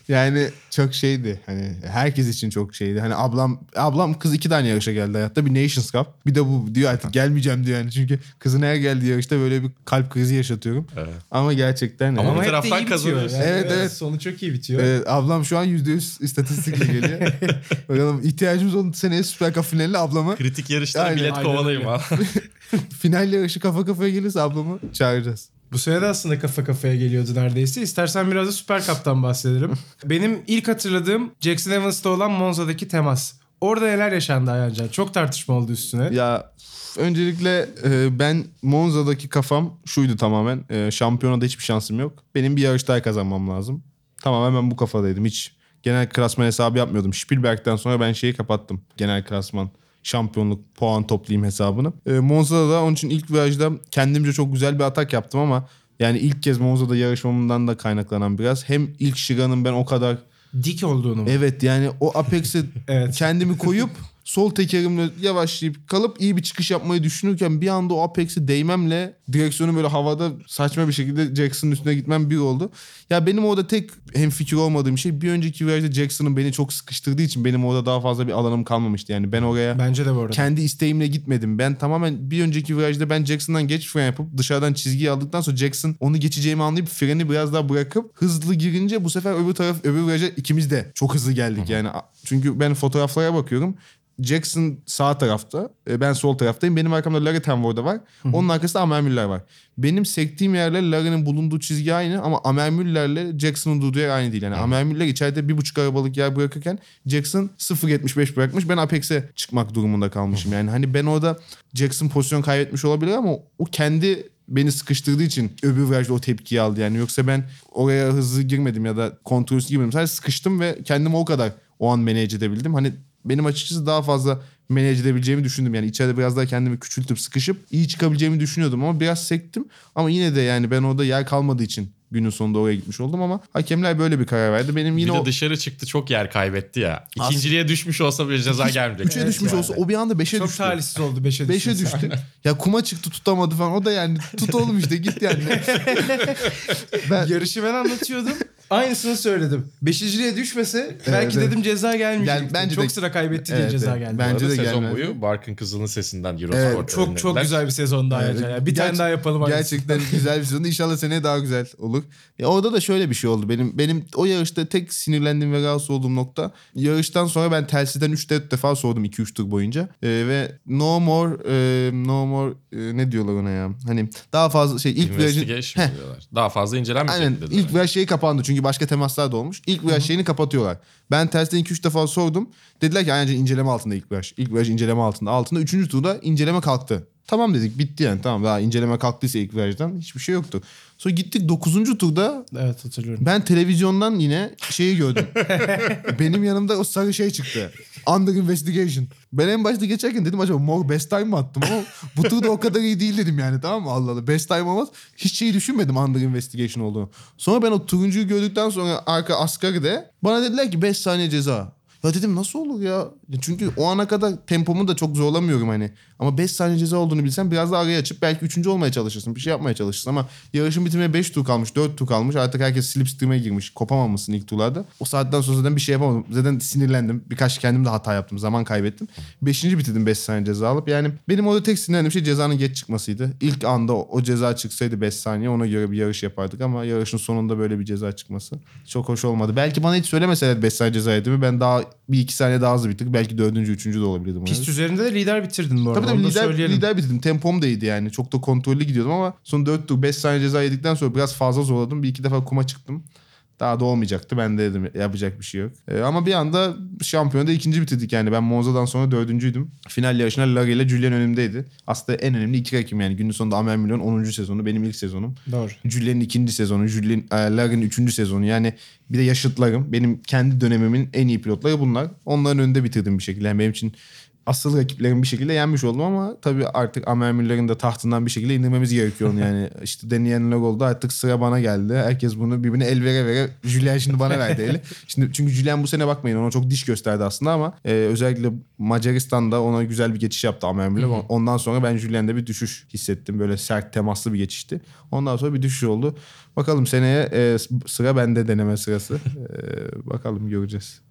Yani çok şeydi. Hani herkes için çok şeydi. Hani ablam ablam kız iki tane yarışa geldi hayatta. Bir Nations Cup. Bir de bu diyor artık gelmeyeceğim diyor yani. Çünkü kızın her geldiği yarışta böyle bir kalp krizi yaşatıyorum. Evet. Ama gerçekten Ama yani- bir taraftan kazanıyorsun. Yani Evet, evet. Sonu çok iyi bitiyor. Evet, ablam şu an %100 istatistikle geliyor. Bakalım ihtiyacımız olan seneye Süper Cup finaline ablama Kritik yarışlara Aynen, bilet kovalayayım ha. final yarışı kafa kafaya gelirse ablamı çağıracağız. Bu sene de aslında kafa kafaya geliyordu neredeyse. İstersen biraz da Süper Cup'tan bahsedelim. Benim ilk hatırladığım Jackson Evans'ta olan Monza'daki temas. Orada neler yaşandı Ayhancan? Çok tartışma oldu üstüne. Ya öncelikle e, ben Monza'daki kafam şuydu tamamen. E, şampiyonada hiçbir şansım yok. Benim bir yarış daha kazanmam lazım. Tamamen ben bu kafadaydım. Hiç genel klasman hesabı yapmıyordum. Spielberg'den sonra ben şeyi kapattım. Genel klasman şampiyonluk puan toplayayım hesabını. E, Monza'da da onun için ilk virajda kendimce çok güzel bir atak yaptım ama yani ilk kez Monza'da yarışmamından da kaynaklanan biraz. Hem ilk Şigan'ın ben o kadar Dik olduğunu mu? Evet yani o Apex'e Evet. kendimi koyup sol tekerimle yavaşlayıp kalıp iyi bir çıkış yapmayı düşünürken bir anda o Apex'e değmemle direksiyonu böyle havada saçma bir şekilde Jackson'ın üstüne gitmem bir oldu. Ya benim orada tek hem fikir olmadığım şey bir önceki virajda Jackson'ın beni çok sıkıştırdığı için benim orada daha fazla bir alanım kalmamıştı. Yani ben oraya Bence de bu arada. kendi isteğimle gitmedim. Ben tamamen bir önceki virajda ben Jackson'dan geç fren yapıp dışarıdan çizgiyi aldıktan sonra Jackson onu geçeceğimi anlayıp freni biraz daha bırakıp hızlı girince bu sefer öbür taraf öbür viraja ikimiz de çok hızlı geldik yani. Çünkü ben fotoğraflara bakıyorum. Jackson sağ tarafta, e, ben sol taraftayım. Benim arkamda Larry Tenvoor'da var. Onun arkasında Amer Müller var. Benim sektiğim yerle Larry'nin bulunduğu çizgi aynı ama Amer Müller'le Jackson'ın durduğu yer aynı değil. Yani Amer Müller içeride bir buçuk arabalık yer bırakırken Jackson 0.75 bırakmış. Ben Apex'e çıkmak durumunda kalmışım. Yani hani ben orada Jackson pozisyon kaybetmiş olabilir ama o kendi beni sıkıştırdığı için öbür virajda o tepkiyi aldı yani. Yoksa ben oraya hızlı girmedim ya da kontrolsüz girmedim. Sadece sıkıştım ve kendimi o kadar o an manage edebildim. Hani benim açıkçası daha fazla manage edebileceğimi düşündüm. Yani içeride biraz daha kendimi küçültüp sıkışıp iyi çıkabileceğimi düşünüyordum ama biraz sektim. Ama yine de yani ben orada yer kalmadığı için günün sonunda oraya gitmiş oldum ama hakemler böyle bir karar verdi. Benim yine bir de o dışarı çıktı çok yer kaybetti ya. İkinciliğe düşmüş olsa bir ceza gelmeyecek. üçe düşmüş olsa o bir anda beşe Çok düştü. talihsiz oldu 5'e düştü. Beşe düştü. ya kuma çıktı tutamadı falan. O da yani tut oğlum işte git yani. ben, Yarışı ben anlatıyordum. Aynısını söyledim. Beşinciliğe düşmese belki evet. dedim ceza gelmeyecekti. Gel- bence çok de- sıra kaybetti diye Evet, ceza evet. geldi. Bence de sezon gelmez. boyu Barkın Kızıl'ın sesinden Eurosport Evet, Çok çok güzel bir sezon daha Evet. Ayhancan ya. Bir tane Gerçi- daha yapalım. aynısını. Gerçekten güzel bir sezon. İnşallah seneye daha güzel olur. Ya orada da şöyle bir şey oldu. Benim benim o yarışta tek sinirlendiğim ve rahatsız olduğum nokta yarıştan sonra ben telsizden 3-4 defa sordum 2-3 tur boyunca. Ee, ve no more e, no more e, ne diyorlar ona ya? Hani daha fazla şey ilk virajın. Daha fazla incelenmeyecek Aynen. dediler. İlk viraj şeyi kapandı çünkü başka temaslar da olmuş. İlk viraj şeyini kapatıyorlar. Ben tersten 2-3 defa sordum. Dediler ki ayrıca inceleme altında ilk viraj. İlk viraj inceleme altında. Altında 3. turda inceleme kalktı. Tamam dedik bitti yani tamam daha inceleme kalktıysa ilk virajdan hiçbir şey yoktu. Sonra gittik 9. turda Evet hatırlıyorum. ben televizyondan yine şeyi gördüm. Benim yanımda o sarı şey çıktı. Under investigation. Ben en başta geçerken dedim acaba mor best time mı attım ama bu turda o kadar iyi değil dedim yani tamam mı Allah Allah. Best time olmaz. Hiç şeyi düşünmedim under investigation olduğunu. Sonra ben o turuncuyu gördükten sonra arka asgari de bana dediler ki 5 saniye ceza. Ya dedim nasıl olur ya? Çünkü o ana kadar tempomu da çok zorlamıyorum hani. Ama 5 saniye ceza olduğunu bilsem biraz daha araya açıp belki 3. olmaya çalışırsın. Bir şey yapmaya çalışırsın ama yarışın bitimine 5 tur kalmış, 4 tur kalmış. Artık herkes slipstream'e girmiş. Kopamamışsın ilk turlarda. O saatten sonra zaten bir şey yapamadım. Zaten sinirlendim. Birkaç kendim de hata yaptım. Zaman kaybettim. 5. bitirdim 5 saniye ceza alıp. Yani benim orada tek sinirlendiğim şey cezanın geç çıkmasıydı. İlk anda o, ceza çıksaydı 5 saniye ona göre bir yarış yapardık ama yarışın sonunda böyle bir ceza çıkması çok hoş olmadı. Belki bana hiç söylemeseler 5 saniye ceza yediğimi ben daha bir iki saniye daha hızlı bitirdik. Belki dördüncü, üçüncü de olabilirdim. Pist üzerinde de lider bitirdin bu arada. Tabii tabii lider, söyleyelim. lider bitirdim. Tempom da iyiydi yani. Çok da kontrollü gidiyordum ama son 4 tur 5 saniye ceza yedikten sonra biraz fazla zorladım. Bir iki defa kuma çıktım. Daha da olmayacaktı. Ben de dedim yapacak bir şey yok. Ee, ama bir anda şampiyonda ikinci bitirdik yani. Ben Monza'dan sonra dördüncüydüm. Final yarışına Larry ile Julian önümdeydi. Aslında en önemli iki rakibim yani. Günün sonunda Amer Milyon 10. sezonu. Benim ilk sezonum. Doğru. Julian'ın ikinci sezonu, Julian, e, Larry'nin üçüncü sezonu. Yani bir de yaşıtlarım. Benim kendi dönemimin en iyi pilotları bunlar. Onların önünde bitirdim bir şekilde. Yani benim için asıl rakiplerin bir şekilde yenmiş oldum ama tabii artık Amermüller'in de tahtından bir şekilde indirmemiz gerekiyor onu yani. işte deneyenler oldu artık sıra bana geldi. Herkes bunu birbirine el vere vere Julian şimdi bana verdi eli. Şimdi çünkü Julian bu sene bakmayın ona çok diş gösterdi aslında ama e, özellikle Macaristan'da ona güzel bir geçiş yaptı Amermüller. Ondan sonra ben Julian'da bir düşüş hissettim. Böyle sert temaslı bir geçişti. Ondan sonra bir düşüş oldu. Bakalım seneye e, sıra bende deneme sırası. E, bakalım göreceğiz.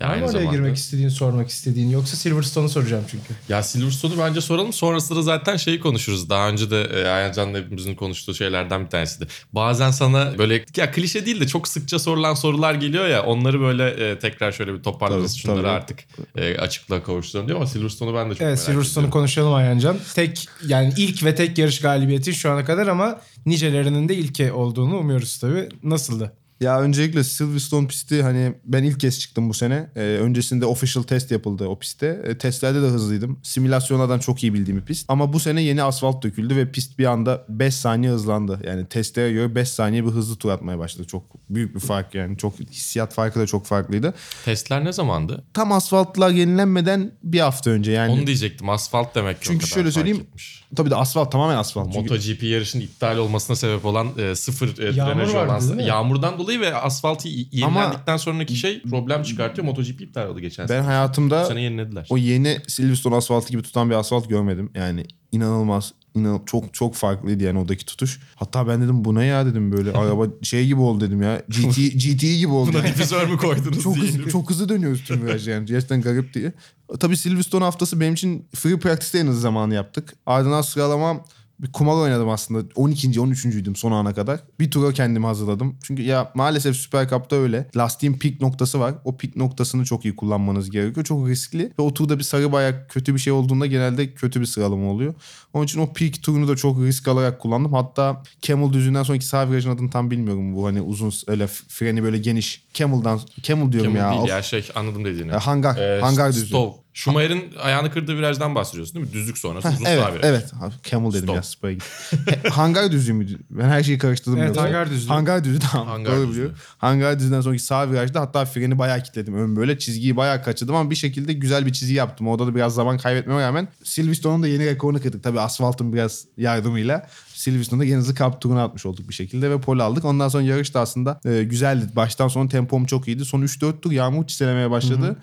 Ya Var mı aynı oraya zamanda- girmek istediğin, sormak istediğin yoksa Silverstone'u soracağım çünkü. Ya Silverstone'u bence soralım. Sonrasında zaten şeyi konuşuruz. Daha önce de e, Ayhancan'la hepimizin konuştuğu şeylerden bir tanesiydi. Bazen sana böyle ya klişe değil de çok sıkça sorulan sorular geliyor ya. Onları böyle e, tekrar şöyle bir toparlarız. Tabii, Şunları tabii. artık e, açıklığa kavuşturalım diyor ama Silverstone'u ben de çok Evet merak Silverstone'u ediyorum. konuşalım Ayhancan. Tek yani ilk ve tek yarış galibiyeti şu ana kadar ama nicelerinin de ilki olduğunu umuyoruz tabii. Nasıldı? Ya öncelikle Silverstone pisti hani ben ilk kez çıktım bu sene. Ee, öncesinde official test yapıldı o pistte. Ee, testlerde de hızlıydım. Simülasyonlardan çok iyi bildiğim bir pist. Ama bu sene yeni asfalt döküldü ve pist bir anda 5 saniye hızlandı. Yani testlere göre 5 saniye bir hızlı tur atmaya başladı. Çok büyük bir fark yani. Çok hissiyat farkı da çok farklıydı. Testler ne zamandı? Tam asfaltlar yenilenmeden bir hafta önce yani. Onu diyecektim. Asfalt demek ki Çünkü şöyle söyleyeyim, etmiş. Tabii de asfalt tamamen asfalt. Çünkü MotoGP yarışının iptal olmasına sebep olan e, sıfır e, Yağmur vardı, olan değil mi? yağmurdan dolayı ve asfaltı yenilendikten sonraki şey problem çıkartıyor. MotoGP iptal oldu geçen sene. ben Bu hayatımda sene yenilediler. o yeni Silverstone asfaltı gibi tutan bir asfalt görmedim. Yani inanılmaz. inan çok çok farklıydı yani oradaki tutuş. Hatta ben dedim bu ne ya dedim böyle araba şey gibi oldu dedim ya. GT GT gibi oldu. Buna difüzör mü koydunuz çok hızlı, çok hızlı dönüyoruz tüm viraj yani. Gerçekten garip diye. Tabii Silverstone haftası benim için free practice'te en hızlı zamanı yaptık. Ardından sıralamam bir kumar oynadım aslında. 12. 13.'üydüm son ana kadar. Bir tura kendimi hazırladım. Çünkü ya maalesef Süper Cup'ta öyle. Lastiğin pik noktası var. O pik noktasını çok iyi kullanmanız gerekiyor. Çok riskli. Ve o turda bir sarı bayak kötü bir şey olduğunda genelde kötü bir sıralama oluyor. Onun için o pik turunu da çok risk alarak kullandım. Hatta Camel düzünden sonraki sağ virajın adını tam bilmiyorum. Bu hani uzun öyle freni böyle geniş. Camel'dan Camel diyorum Camel ya. değil ya şey anladım dediğini. E, hangar. Ee, hangar düzü. Stowe. Schumacher'in ayağını kırdığı virajdan bahsediyorsun değil mi? Düzlük sonrası uzun evet, sağ viraj. evet. Camel dedim Stop. ya. Spray gitti. He, hangar düzü müydü? Ben her şeyi karıştırdım. Evet, yoksa. hangar düzü. Hangar düzü tamam. Hangar Doğru düzü. biliyorum. Hangar düzünden sonraki sağ virajda hatta freni bayağı kilitledim. Ön böyle çizgiyi bayağı kaçırdım ama bir şekilde güzel bir çizgi yaptım. Orada da biraz zaman kaybetmeme rağmen Silverstone'un da yeni rekorunu kırdık. Tabii asfaltın biraz yardımıyla. Silverstone'da yeni hızlı kamp turunu atmış olduk bir şekilde ve pole aldık. Ondan sonra yarış da aslında e, güzeldi. Baştan sona tempom çok iyiydi. Son 3-4 tur yağmur çiselemeye başladı.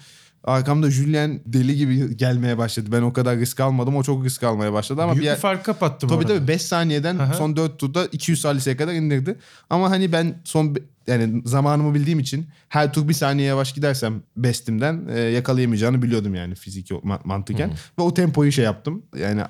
Arkamda Julien deli gibi gelmeye başladı. Ben o kadar risk almadım. O çok risk almaya başladı ama Büyük bir bir yer... fark kapattı bu Tabii arada. tabii 5 saniyeden Aha. son 4 turda 200 saliseye kadar indirdi. Ama hani ben son yani zamanımı bildiğim için her tur bir saniye yavaş gidersem bestimden e, yakalayamayacağını biliyordum yani fiziki ma- mantıken. Ve o tempoyu şey yaptım. Yani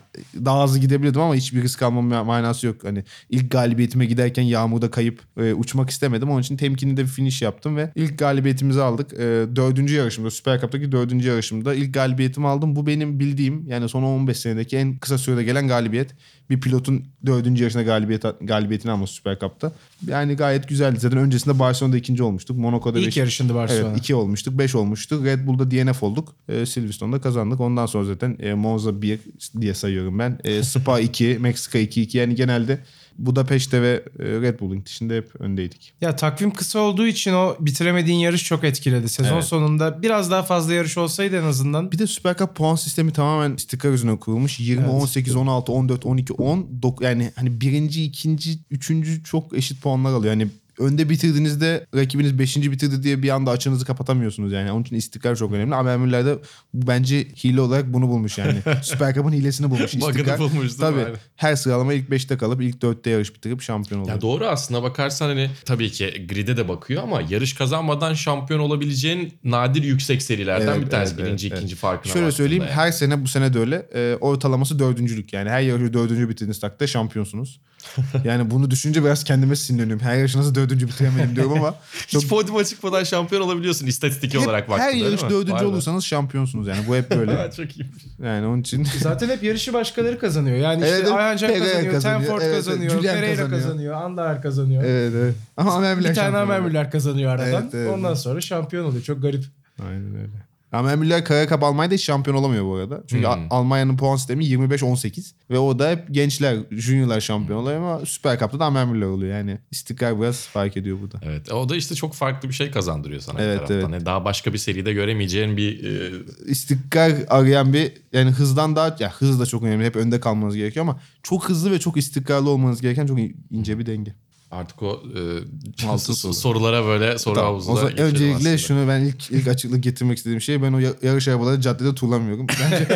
daha hızlı gidebilirdim ama hiçbir risk almam ma- manası yok. Hani ilk galibiyetime giderken yağmurda kayıp e, uçmak istemedim. Onun için temkinli de bir finish yaptım ve ilk galibiyetimizi aldık. E, dördüncü yarışımda Süper Cup'taki dördüncü yarışımda ilk galibiyetimi aldım. Bu benim bildiğim yani son 15 senedeki en kısa sürede gelen galibiyet. Bir pilotun dördüncü yarışında galibiyet, galibiyetini alması Süper Cup'ta. Yani gayet güzeldi. Zaten öncesinde Barcelona'da ikinci olmuştuk. Monaco'da İlk beş- yarışında Barcelona. Evet 2 olmuştuk 5 olmuştuk. Red Bull'da DNF olduk. E, Silverstone'da kazandık. Ondan sonra zaten e, Monza 1 diye sayıyorum ben. E, Spa 2, Meksika 2, 2 yani genelde Budapeşte ve e, Red Bull'un dışında hep öndeydik. Ya takvim kısa olduğu için o bitiremediğin yarış çok etkiledi. Sezon Evet. sonunda biraz daha fazla yarış olsaydı en azından. Bir de Süper Cup puan sistemi tamamen istikrar üzerine kurulmuş. 20, Evet. 18, 16, 14, 12, 10. dok- yani hani birinci, ikinci, üçüncü çok eşit puanlar alıyor. Yani önde bitirdiğinizde rakibiniz 5. bitirdi diye bir anda açınızı kapatamıyorsunuz yani. Onun için istikrar çok önemli. Ama Emirler'de bence hile olarak bunu bulmuş yani. Süper Cup'ın hilesini bulmuş. İstikrar. bulmuş? Tabii. Aynen. Her sıralama ilk 5'te kalıp ilk 4'te yarış bitirip şampiyon oluyor. Ya doğru aslında bakarsan hani tabii ki grid'e de bakıyor ama yarış kazanmadan şampiyon olabileceğin nadir yüksek serilerden Evet, bir tanesi. evet, Birinci, evet, ikinci farkına Şöyle söyleyeyim yani. her sene bu sene de öyle. Ee, ortalaması dördüncülük yani. Her yarışı dördüncü bitirdiğiniz takdirde şampiyonsunuz. yani bunu düşünce biraz kendime sinirleniyorum. Her yarışı nasıl dördüncü bitiremedim diyorum ama çok Hiç podyuma çıkmadan şampiyon olabiliyorsun istatistik hep, olarak baktığında her yarış dördüncü Vay be. olursanız şampiyonsunuz yani. Bu hep böyle. Çok iyi. yani onun için Zaten hep yarışı başkaları kazanıyor. Yani işte Evet, evet. Ayhan Can kazanıyor, kazanıyor. Tenford Evet, evet. kazanıyor, Julian Pereira kazanıyor. kazanıyor, Andar kazanıyor. evet evet. Ama Amermüller Bir tane. Amermüller kazanıyor aradan. Evet, evet. Ondan sonra şampiyon oluyor. Çok garip. Aynen öyle. Ama Müller Kara Cup Almanya'da hiç şampiyon olamıyor bu arada. Çünkü Hmm. Almanya'nın puan sistemi 25-18 ve o da hep gençler, juniorlar şampiyon oluyor ama Süper Cup'ta da Amer Müller oluyor. Yani istikrar biraz fark ediyor burada. Evet. O da işte çok farklı bir şey kazandırıyor sana Evet, bir taraftan. evet. Yani Daha başka bir seride göremeyeceğin bir e, istikrar arayan bir yani hızdan daha ya hız da çok önemli. Hep önde kalmanız gerekiyor ama çok hızlı ve çok istikrarlı olmanız gereken çok ince bir denge. Artık o e, sorulara böyle soru Tamam, havuzuna o zaman geçelim öncelikle aslında. şunu ben ilk ilk açıklık getirmek istediğim şey ben o ya- yarış arabaları caddede turlamıyorum. Bence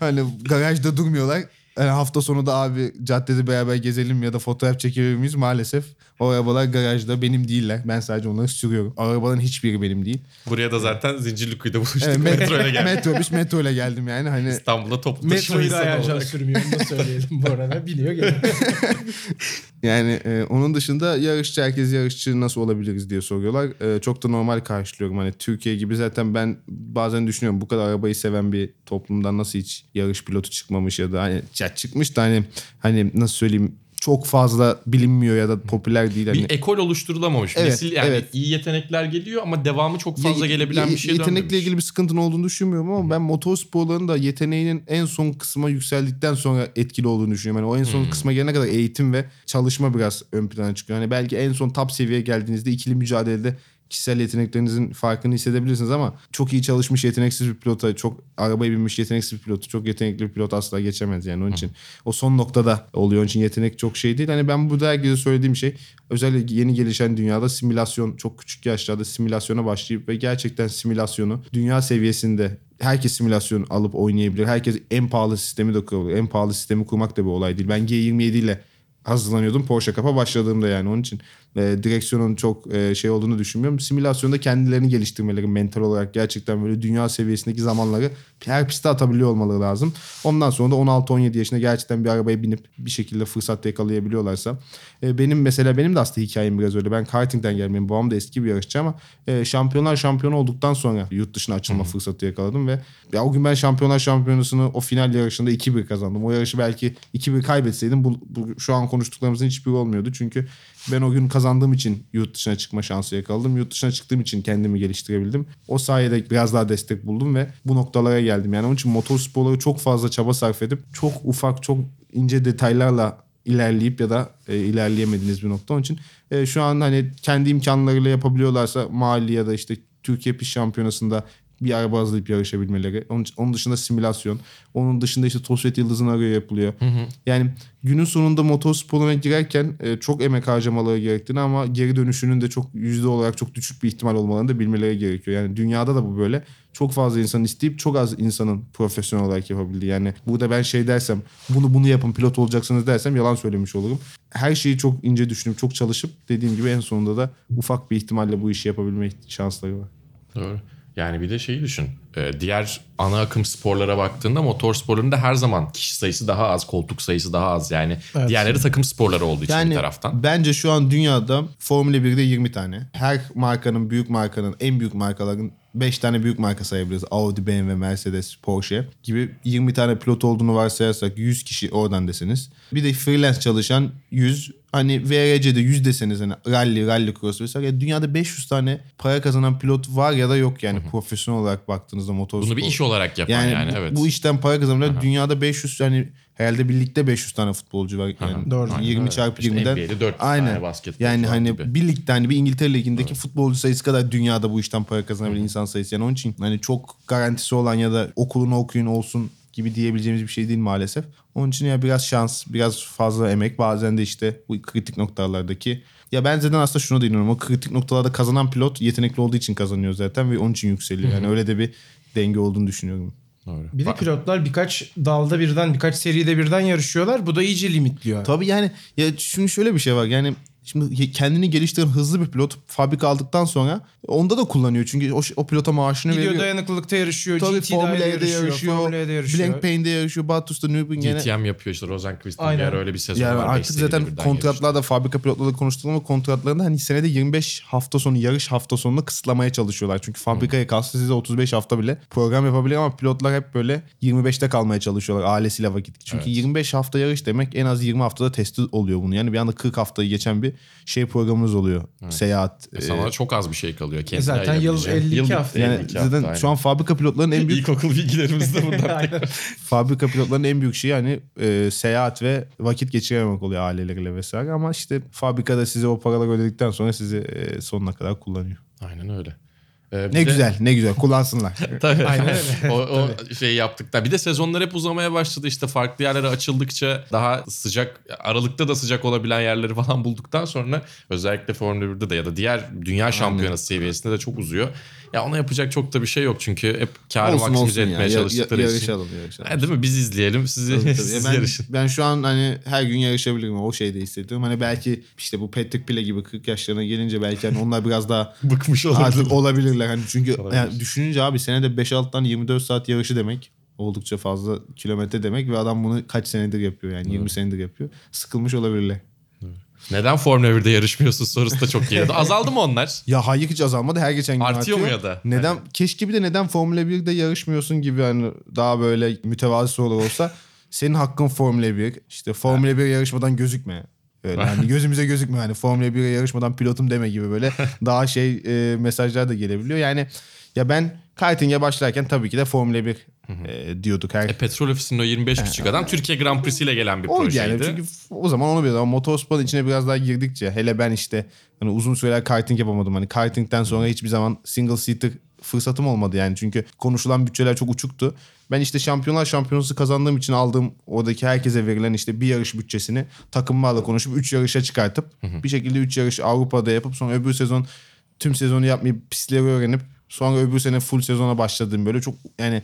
hani garajda durmuyorlar. Yani hafta sonu da abi caddede beraber gezelim ya da fotoğraf çekebilir miyiz? Maalesef o arabalar garajda benim değiller. Ben sadece onları sürüyorum. Arabaların hiçbiri benim değil. Buraya da zaten Zincirlikuyu'da buluştuk. Evet, metro ile geldik. metrobüs metro ile geldim yani. Hani İstanbul'da toplu taşıma Metroyu da olarak. sürmüyor. Onu da söyleyelim bu arada. Biliyor gene. Yani e, onun dışında yarışçı herkes yarışçı nasıl olabiliriz diye soruyorlar. E, çok da normal karşılıyorum. Hani Türkiye gibi zaten ben bazen düşünüyorum bu kadar arabayı seven bir toplumdan nasıl hiç yarış pilotu çıkmamış ya da hani ya çıkmış da hani hani nasıl söyleyeyim çok fazla bilinmiyor ya da popüler değil. Hani, Bir ekol oluşturulamamış. Evet, Nesil yani evet. iyi yetenekler geliyor ama devamı çok fazla Ye- gelebilen ye- bir şey Yetenekle dönmemiş. ilgili bir sıkıntın olduğunu düşünmüyorum ama ben motorsporların da yeteneğinin en son kısma yükseldikten sonra etkili olduğunu düşünüyorum. Yani o en son kısma gelene kadar eğitim ve çalışma biraz ön plana çıkıyor. Hani belki en son top seviyeye geldiğinizde ikili mücadelede kişisel yeteneklerinizin farkını hissedebilirsiniz ama çok iyi çalışmış yeteneksiz bir pilota, çok arabaya binmiş yeteneksiz bir pilotu, çok yetenekli bir pilot asla geçemez yani onun için. O son noktada oluyor. Onun için yetenek çok şey değil. Hani ben burada herkese söylediğim şey özellikle yeni gelişen dünyada simülasyon çok küçük yaşlarda simülasyona başlayıp ve gerçekten simülasyonu dünya seviyesinde herkes simülasyon alıp oynayabilir. Herkes en pahalı sistemi de kurabilir. En pahalı sistemi kurmak da bir olay değil. Ben G27 ile hazırlanıyordum Porsche Cup'a başladığımda yani onun için e, direksiyonun çok e, şey olduğunu düşünmüyorum. Simülasyonda kendilerini geliştirmeleri mental olarak gerçekten böyle dünya seviyesindeki zamanları her pistte atabiliyor olmaları lazım. Ondan sonra da 16-17 yaşında gerçekten bir arabaya binip bir şekilde fırsat yakalayabiliyorlarsa. E, benim mesela benim de aslında hikayem biraz öyle. Ben kartingden gelmeyim. Babam da eski bir yarışçı ama e, şampiyonlar şampiyonu olduktan sonra yurt dışına açılma fırsatı yakaladım ve ya o gün ben şampiyonlar şampiyonasını o final yarışında 2-1 kazandım. O yarışı belki 2-1 kaybetseydim bu, bu şu an konuştuklarımızın hiçbiri olmuyordu. Çünkü ben o gün kazandığım için yurt dışına çıkma şansı yakaladım. Yurt dışına çıktığım için kendimi geliştirebildim. O sayede biraz daha destek buldum ve bu noktalara geldim. Yani onun için motorsporları çok fazla çaba sarf edip çok ufak çok ince detaylarla ilerleyip ya da e, ilerleyemediğiniz bir nokta. Onun için e, şu an hani kendi imkanlarıyla yapabiliyorlarsa mali ya da işte Türkiye Pist Şampiyonası'nda bir araba hazırlayıp yarışabilmeleri. Onun, onun dışında simülasyon. Onun dışında işte Tosvet Yıldız'ın arıyor yapılıyor. Yani günün sonunda motorsporuna girerken e, çok emek harcamaları gerektiğini ama geri dönüşünün de çok yüzde olarak çok düşük bir ihtimal olmalarını da bilmeleri gerekiyor. Yani dünyada da bu böyle. Çok fazla insan isteyip çok az insanın profesyonel olarak yapabildiği. Yani burada ben şey dersem bunu bunu yapın pilot olacaksınız dersem yalan söylemiş olurum. Her şeyi çok ince düşünüp çok çalışıp dediğim gibi en sonunda da ufak bir ihtimalle bu işi yapabilme şansları var. Doğru. Yani bir de şeyi düşün. Ee, diğer ana akım sporlara baktığında motor sporlarında her zaman kişi sayısı daha az, koltuk sayısı daha az. Yani Evet. diğerleri takım sporları olduğu için Yani bir taraftan. bence şu an dünyada Formula 1'de 20 tane. Her markanın, büyük markanın, en büyük markaların 5 tane büyük marka sayabiliriz. Audi, BMW, Mercedes, Porsche gibi 20 tane pilot olduğunu varsayarsak 100 kişi oradan deseniz. Bir de freelance çalışan 100. Hani VRC'de 100 deseniz hani rally, rally cross vesaire. Ya dünyada 500 tane para kazanan pilot var ya da yok yani profesyonel olarak baktığınızda motor Bunu bir iş olarak yapan yani, yani, bu, evet. bu işten para kazananlar dünyada 500 yani herhalde birlikte 500 tane futbolcu var. Yani Doğru. 20 Evet. çarpı İşte 20'den. NBA'de 4 Aynen. tane basketbolcu Yani hani gibi. bir ligde hani bir İngiltere ligindeki futbolcu sayısı kadar dünyada bu işten para kazanabilen insan sayısı. Yani onun için hani çok garantisi olan ya da okulunu okuyun olsun gibi diyebileceğimiz bir şey değil maalesef. Onun için ya biraz şans, biraz fazla emek bazen de işte bu kritik noktalardaki ya ben zaten aslında şunu da inanıyorum. O kritik noktalarda kazanan pilot yetenekli olduğu için kazanıyor zaten ve onun için yükseliyor. Yani öyle de bir denge olduğunu düşünüyorum. Doğru. Bir de pilotlar birkaç dalda birden, birkaç seride birden yarışıyorlar. Bu da iyice limitliyor. Tabii yani ya şimdi şöyle bir şey var. Yani şimdi kendini geliştiren hızlı bir pilot fabrika aldıktan sonra onda da kullanıyor. Çünkü o, o pilota maaşını Gidiyor veriyor. dayanıklılıkta yarışıyor, Tabii GT'de Formula E'de yarışıyor, yarışıyor. Formula yarışıyor. Blancpain'de yarışıyor. Batus'ta Nürburgring'e. GTM yapıyor işte Aynen. ara öyle bir sezon Yani var. artık zaten kontratlarda fabrika pilotlarla konuştuğum ama kontratlarında hani senede 25 hafta sonu yarış hafta sonunu kısıtlamaya çalışıyorlar. Çünkü fabrikaya kalsa size 35 hafta bile program yapabilir ama pilotlar hep böyle 25'te kalmaya çalışıyorlar ailesiyle vakit. Çünkü Evet. 25 hafta yarış demek en az 20 haftada testi oluyor bunu. Yani bir anda 40 haftayı geçen bir şey programınız oluyor. Seyahat. E e, sana çok az bir şey kalıyor. Kendine zaten yıl ayırabileceğin. 52 Yıl hafta. yani 52 zaten hafta, şu an fabrika pilotlarının en büyük İlkokul bilgilerimiz de burada. Aynen. fabrika pilotlarının en büyük şeyi hani e, seyahat ve vakit geçirememek oluyor aileleriyle vesaire ama işte fabrikada size o paraları ödedikten sonra sizi e, sonuna kadar kullanıyor. Aynen öyle. Ee, Ne de- güzel, ne güzel kullansınlar. Tabii. Aynen öyle. o, o şey yaptıktan. Bir de sezonlar hep uzamaya başladı. İşte farklı yerlere açıldıkça daha sıcak, aralıkta da sıcak olabilen yerleri falan bulduktan sonra özellikle Formula 1'de de ya da diğer dünya şampiyonası seviyesinde de çok uzuyor. Ya ona yapacak çok da bir şey yok çünkü hep karı olsun maksimize olsun ya. etmeye Ya- çalıştıkları ya- için. yarışalım, yarışalım. Ha, değil mi? Biz izleyelim, siz, Tabii, tabii. siz Ya ben, yarışın. ben şu an hani her gün yarışabilirim o şeyde hissediyorum. Hani belki işte bu Patrick Pile gibi 40 yaşlarına gelince belki hani onlar biraz daha Bıkmış olabilir. artık olabilirler. Hani çünkü Olabilir. yani düşününce abi senede 5-6 tane 24 saat yarışı demek. Oldukça fazla kilometre demek ve adam bunu kaç senedir yapıyor yani 20 senedir yapıyor. Sıkılmış olabilirler. Neden Formula 1'de yarışmıyorsun sorusu da çok geldi. Azaldı mı onlar? Ya hayır hiç azalmadı her geçen gün Artıyor mu artıyor. ya da? Neden keşke bir de neden Formula 1'de yarışmıyorsun gibi hani daha böyle mütevazi sorular olsa senin hakkın Formula 1. İşte Formula 1 yarışmadan gözükme. Öyle hani gözümüze gözükme hani Formula 1'e yarışmadan pilotum deme gibi böyle daha şey e, mesajlar da gelebiliyor. Yani ya ben karting'e başlarken tabii ki de Formula 1 e, diyorduk her E, Petrol Ofisi'nin o 25 küçük adam Türkiye Grand Prix'si ile gelen bir o projeydi. yani çünkü o zaman onu biliyoruz ama motorsporun içine biraz daha girdikçe hele ben işte hani uzun süreler karting yapamadım. Hani kartingden sonra hiçbir zaman single seater fırsatım olmadı yani çünkü konuşulan bütçeler çok uçuktu. Ben işte şampiyonlar şampiyonası kazandığım için aldığım oradaki herkese verilen işte bir yarış bütçesini takımlarla konuşup 3 yarışa çıkartıp bir şekilde 3 yarış Avrupa'da yapıp sonra öbür sezon tüm sezonu yapmayıp pistleri öğrenip sonra öbür sene full sezona başladığım böyle çok yani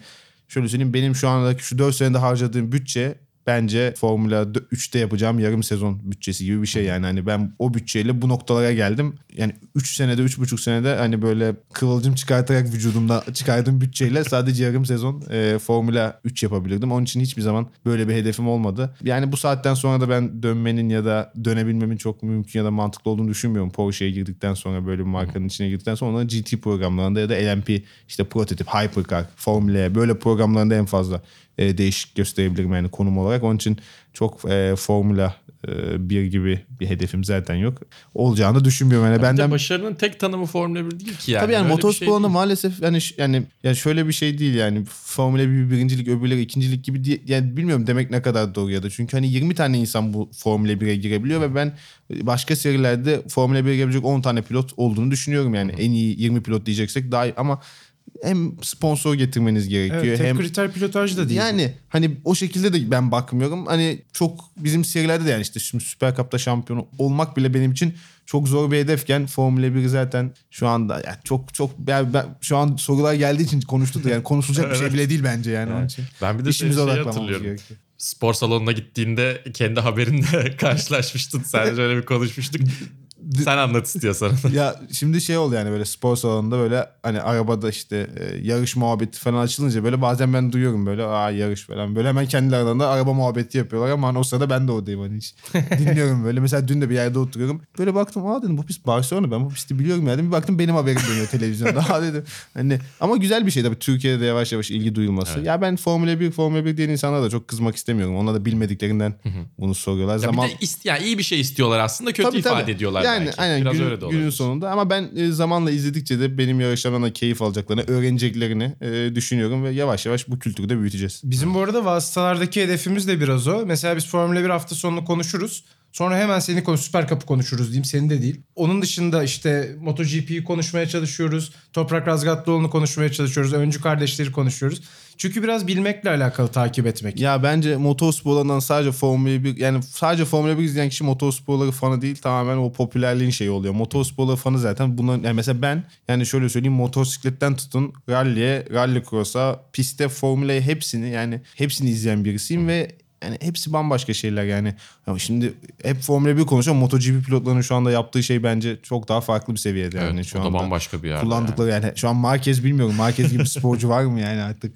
şöyle söyleyeyim benim şu andaki şu 4 senede harcadığım bütçe bence Formula 3'te yapacağım yarım sezon bütçesi gibi bir şey yani hani ben o bütçeyle bu noktalara geldim. Yani 3 senede 3,5 senede hani böyle kıvılcım çıkartarak vücudumda çıkardığım bütçeyle sadece yarım sezon e, Formula 3 yapabilirdim. Onun için hiçbir zaman böyle bir hedefim olmadı. Yani bu saatten sonra da ben dönmenin ya da dönebilmemin çok mümkün ya da mantıklı olduğunu düşünmüyorum. Porsche'ye girdikten sonra böyle bir markanın içine girdikten sonra onların GT programlarında ya da LMP işte prototip, hypercar, Formula böyle programlarında en fazla e, değişik gösterebilirim yani konum olarak. Onun için çok e, Formula e, 1 gibi bir hedefim zaten yok. Olacağını düşünmüyorum. Yani Bir de benden başarının tek tanımı Formula 1 değil ki yani. Tabii yani bir şey motorsporunda değil. maalesef yani yani yani şöyle bir şey değil yani Formula 1 birincilik öbürleri ikincilik gibi diye, yani bilmiyorum demek ne kadar doğru ya da çünkü hani 20 tane insan bu Formula 1'e girebiliyor ve ben başka serilerde Formula 1'e girebilecek 10 tane pilot olduğunu düşünüyorum yani en iyi 20 pilot diyeceksek daha iyi ama hem sponsor getirmeniz gerekiyor Evet, tek hem kriter pilotaj da değil. yani hani o şekilde de ben bakmıyorum. Hani çok bizim serilerde de yani işte şimdi Süper Cup'ta şampiyon olmak bile benim için çok zor bir hedefken Formula 1 zaten şu anda yani çok çok ben, ben- şu an sorular geldiği için konuştuk da yani konuşulacak bir şey bile değil bence yani onun için. Ben bir de şey, İşimize şey hatırlıyorum. gerekiyor. Spor salonuna gittiğinde kendi haberinde karşılaşmıştın. Sen şöyle bir konuşmuştuk. Sen anlat istiyorsan. ya şimdi şey oldu yani böyle spor salonunda böyle hani arabada işte e, yarış muhabbeti falan açılınca böyle bazen ben duyuyorum böyle aa yarış falan. Böyle hemen kendi aralarında araba muhabbeti yapıyorlar ama hani o sırada ben de oradayım hani hiç dinliyorum böyle. Mesela dün de bir yerde oturuyorum. Böyle baktım aa dedim bu pist Barcelona ben bu pisti biliyorum yani bir baktım benim haberim dönüyor televizyonda. Aa dedim. Hani ama güzel bir şey tabii Türkiye'de de yavaş yavaş ilgi duyulması. Ya ben Formula 1 Formula 1 diyen insanlara da çok kızmak istemiyorum. Onlar da bilmediklerinden bunu soruyorlar. Ya zaman bir de ist- yani iyi bir şey istiyorlar aslında kötü Tabii, ifade tabii. ediyorlar yani, belki. Aynen Biraz günün, öyle de olabilir. günün sonunda ama ben e, zamanla izledikçe de benim yarışlarımdan da keyif alacaklarını, öğreneceklerini e, düşünüyorum ve yavaş yavaş bu kültürü de büyüteceğiz. Bizim bu arada vasıtalardaki hedefimiz de biraz o. Mesela biz Formula 1 hafta sonunu konuşuruz. Sonra hemen seni konu Süper Cup'ı konuşuruz diyeyim. Senin de değil. Onun dışında işte MotoGP'yi konuşmaya çalışıyoruz. Toprak Razgatlıoğlu'nu konuşmaya çalışıyoruz. Öncü kardeşleri konuşuyoruz. Çünkü biraz bilmekle alakalı takip etmek. Ya bence motorsporlarından sadece Formula 1 yani sadece Formula 1 izleyen kişi motorsporları fanı değil tamamen o popülerliğin şeyi oluyor. Motorsporları fanı zaten bunların yani mesela ben yani şöyle söyleyeyim motosikletten tutun rally'e, rally cross'a, piste Formula'ya hepsini yani hepsini izleyen birisiyim ve yani hepsi bambaşka şeyler yani. Ama şimdi hep Formula 1 konuşuyor. MotoGP pilotlarının şu anda yaptığı şey bence çok daha farklı bir seviyede yani Evet, şu o da anda. bambaşka bir yerde Kullandıkları yani. şu an Marquez bilmiyorum. Marquez gibi sporcu var mı yani artık?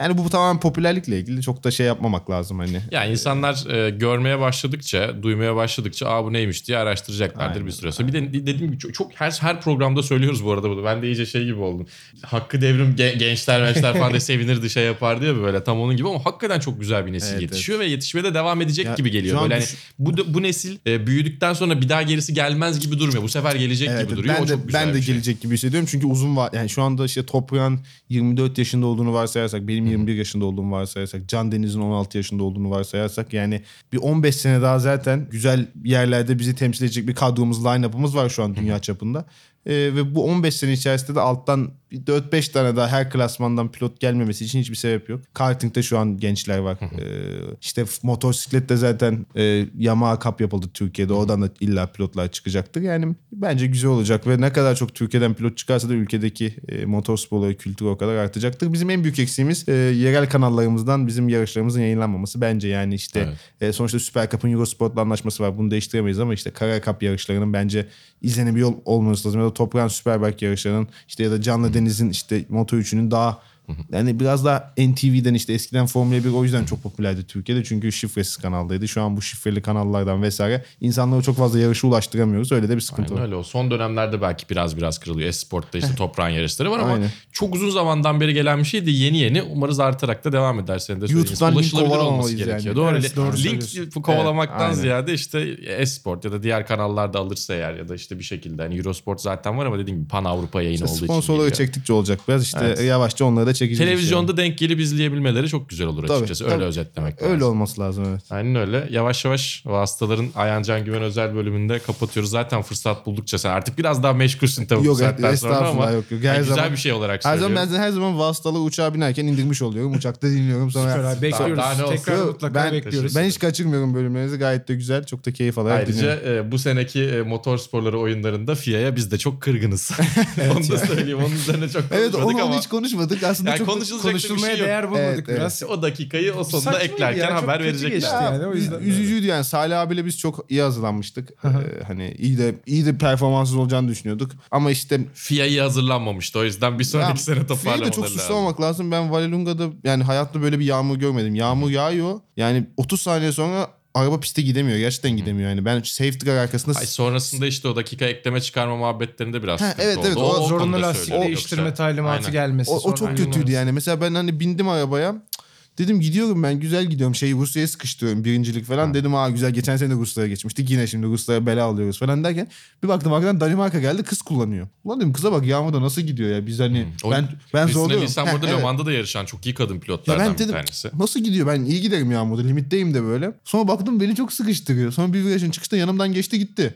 Yani bu tamamen popülerlikle ilgili çok da şey yapmamak lazım hani. Yani insanlar e, görmeye başladıkça, duymaya başladıkça aa bu neymiş diye araştıracaklardır Aynen. bir süre sonra. Bir de dediğim gibi çok, çok her her programda söylüyoruz bu arada bunu. Ben de iyice şey gibi oldum. Hakkı devrim ge- gençler gençler falan de sevinirdi şey yapardı ya böyle tam onun gibi ama hakikaten çok güzel bir nesil Evet, yetişiyor ve yetişmeye de devam edecek Ya, gibi geliyor. Böyle hani bu bu nesil e, büyüdükten sonra bir daha gerisi gelmez gibi durmuyor. Bu sefer gelecek Evet, gibi duruyor. ben o de çok güzel ben de şey. gelecek gibi hissediyorum çünkü uzun var yani şu anda işte Toprağın 24 yaşında olduğunu varsayarsak benim 21 yaşında olduğumu varsayarsak Can Deniz'in 16 yaşında olduğunu varsayarsak yani bir 15 sene daha zaten güzel yerlerde bizi temsil edecek bir kadromuz line-up'ımız var şu an dünya çapında. Ee, ve bu 15 sene içerisinde de alttan bir 4-5 tane daha her klasmandan pilot gelmemesi için hiçbir sebep yok. Karting'de şu an gençler var. Ee, işte motosiklette zaten e, Yamaha Cup yapıldı Türkiye'de. Oradan da illa pilotlar çıkacaktır. Yani bence güzel olacak ve ne kadar çok Türkiye'den pilot çıkarsa da ülkedeki e, motorsporları kültürü o kadar artacaktır. Bizim en büyük eksiğimiz e, yerel kanallarımızdan bizim yarışlarımızın yayınlanmaması bence. Yani işte Evet. e, sonuçta Süper Cup'ın Eurosport'la anlaşması var. Bunu değiştiremeyiz ama işte Kara Cup yarışlarının bence izlenebiliyor olması lazım. Ya da Toprağın Superbike yarışlarının işte ya da Canlı Deniz'in işte Moto3'ünün daha yani biraz daha NTV'den işte eskiden Formula 1 o yüzden çok popülerdi Türkiye'de. Çünkü şifresiz kanaldaydı. Şu an bu şifreli kanallardan vesaire insanlara çok fazla yarışa ulaştıramıyoruz. Öyle de bir sıkıntı Aynen var. öyle. O son dönemlerde belki biraz biraz kırılıyor. Esport'ta işte toprağın yarışları var ama Aynen. çok uzun zamandan beri gelen bir şeydi. Yeni yeni umarız artarak da devam eder. Senin de. YouTube'dan link Ulaşılabilir olması kovalamalıyız gerekiyor. yani. Doğru. Evet, doğru link söylüyorsun. kovalamaktan Evet, aynen. ziyade işte esport ya da diğer kanallarda alırsa eğer ya da işte bir şekilde. Hani Eurosport zaten var ama dediğim gibi Pan Avrupa yayını olduğu için. sponsorları geliyor. çektikçe olacak biraz. İşte Evet. yavaşça onları da çekeceğiz. Televizyonda denk gelip izleyebilmeleri çok güzel olur Tabii, açıkçası. tabii. Öyle özetlemek. Öyle lazım. olması lazım evet. Aynen öyle. Yavaş yavaş vasıtaların Ayancan Güven özel bölümünde kapatıyoruz. Zaten fırsat buldukça sen artık biraz daha meşgulsün tabii bu Yok saatten sonra ama yok. yok. Her yani güzel zaman, bir şey olarak her söylüyorum. zaman ben her zaman vasıtalı uçağa binerken indirmiş oluyorum. Uçakta dinliyorum sonra. Süper abi bekliyoruz. Daha ne olsun? Tekrar Yok, mutlaka ben, bekliyoruz. Ben hiç kaçırmıyorum bölümlerinizi. Gayet de güzel. Çok da keyif alarak Ayrıca dinliyorum. e, bu seneki e, motor sporları oyunlarında FIA'ya biz de çok kırgınız. onu da söyleyeyim. Onun üzerine çok Evet konuşmadık onu ama hiç konuşmadık. Aslında Yani çok konuşulacak da bir Konuşulmaya şey yok. değer bulmadık Evet, evet. biraz. o dakikayı o sonunda Saçmaydı eklerken ya, çok haber verecekler. geçti yani, o yüzden. üzücüydü yani. Salih abiyle biz çok iyi hazırlanmıştık. Ee, hani iyi de iyi de performansız olacağını düşünüyorduk. Ama işte FIA'yı hazırlanmamıştı. O yüzden bir sonraki Ya, sene Fiyi de toparlamaları çok lazım. suçlamamak lazım. Ben Vallelunga'da yani hayatta böyle bir yağmur görmedim. Yağmur yağıyor. Yani 30 saniye sonra araba piste gidemiyor. Gerçekten gidemiyor yani. Ben safety car arkasında Ay sonrasında işte o dakika ekleme çıkarma muhabbetlerinde biraz Ha, sıkıntı evet, oldu. evet, o o Zorunlu söylüyorum. değiştirme Yoksa- talimatı Aynen. gelmesi. o, o çok kötüydü yani. Mesela ben hani bindim arabaya. Dedim gidiyorum ben güzel gidiyorum. Şeyi Rusya'ya sıkıştırıyorum birincilik falan. Dedim aa güzel geçen sene de Rusya'ya geçmiştik. Yine şimdi Rusya'ya bela alıyoruz falan derken. Bir baktım arkadan Danimarka geldi kız kullanıyor. Ulan dedim kıza bak yağmurda nasıl gidiyor ya. Biz hani O ben ben zorluyorum. Heh, burada evet. Le Mans'da da yarışan çok iyi kadın Ya pilotlardan ben bir dedim tanesi. nasıl gidiyor ben iyi giderim yağmurda limitteyim de böyle. Sonra baktım beni çok sıkıştırıyor. Sonra bir virajın çıkışta yanımdan geçti gitti.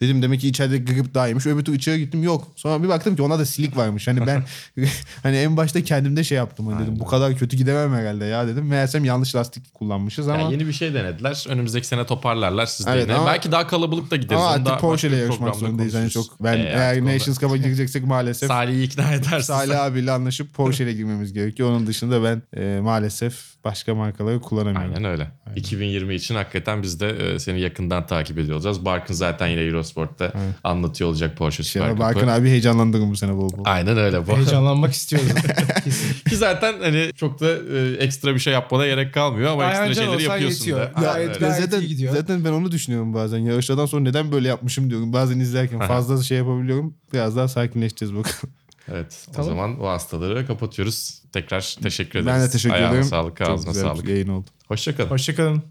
Dedim demek ki içeride grip daha iyiymiş. Öbür türlü içeri gittim yok. Sonra bir baktım ki ona da silik varmış. Hani ben hani en başta kendimde şey yaptım. Hani dedim bu kadar kötü gidemem herhalde ya dedim. Meğersem yanlış lastik kullanmışız ama. Yani yeni bir şey denediler. Önümüzdeki sene toparlarlar siz Evet, ama- Belki daha kalabalık da gideriz. ama artık Porsche ile yarışmak zorundayız. Konuşuruz. çok ben Ee, eğer Nations Cup'a gireceksek maalesef Salih'i ikna edersin. Salih abiyle anlaşıp Porsche ile girmemiz gerekiyor. Onun dışında ben e, maalesef başka markaları kullanamıyorum. Aynen öyle. 2020 için hakikaten biz de e, seni yakından takip ediyor olacağız. Barkın zaten yine Eurosport'ta anlatıyor olacak Porsche Şey, Süper Barkın Cup'ı. abi heyecanlandırın bu sene bol bol. Aynen öyle. Bu. Heyecanlanmak istiyoruz. Ki zaten hani çok da e, ekstra bir şey yapmana gerek kalmıyor ama Ayhan ekstra şeyleri yapıyorsun yetiyor. da. Ya, Aynen gayet- öyle. gayet zaten, iyi gidiyor. zaten ben onu düşünüyorum bazen. Yarışlardan sonra neden böyle yapmışım diyorum. Bazen izlerken fazla şey yapabiliyorum. Biraz daha sakinleşeceğiz bakalım. Evet. Tamam. O zaman bu hastaları kapatıyoruz. Tekrar teşekkür ederiz. ben de teşekkür Ayağına ederim. sağlık, Çok ağzına güzel bir sağlık. yayın oldu. Hoşçakalın. Hoşçakalın.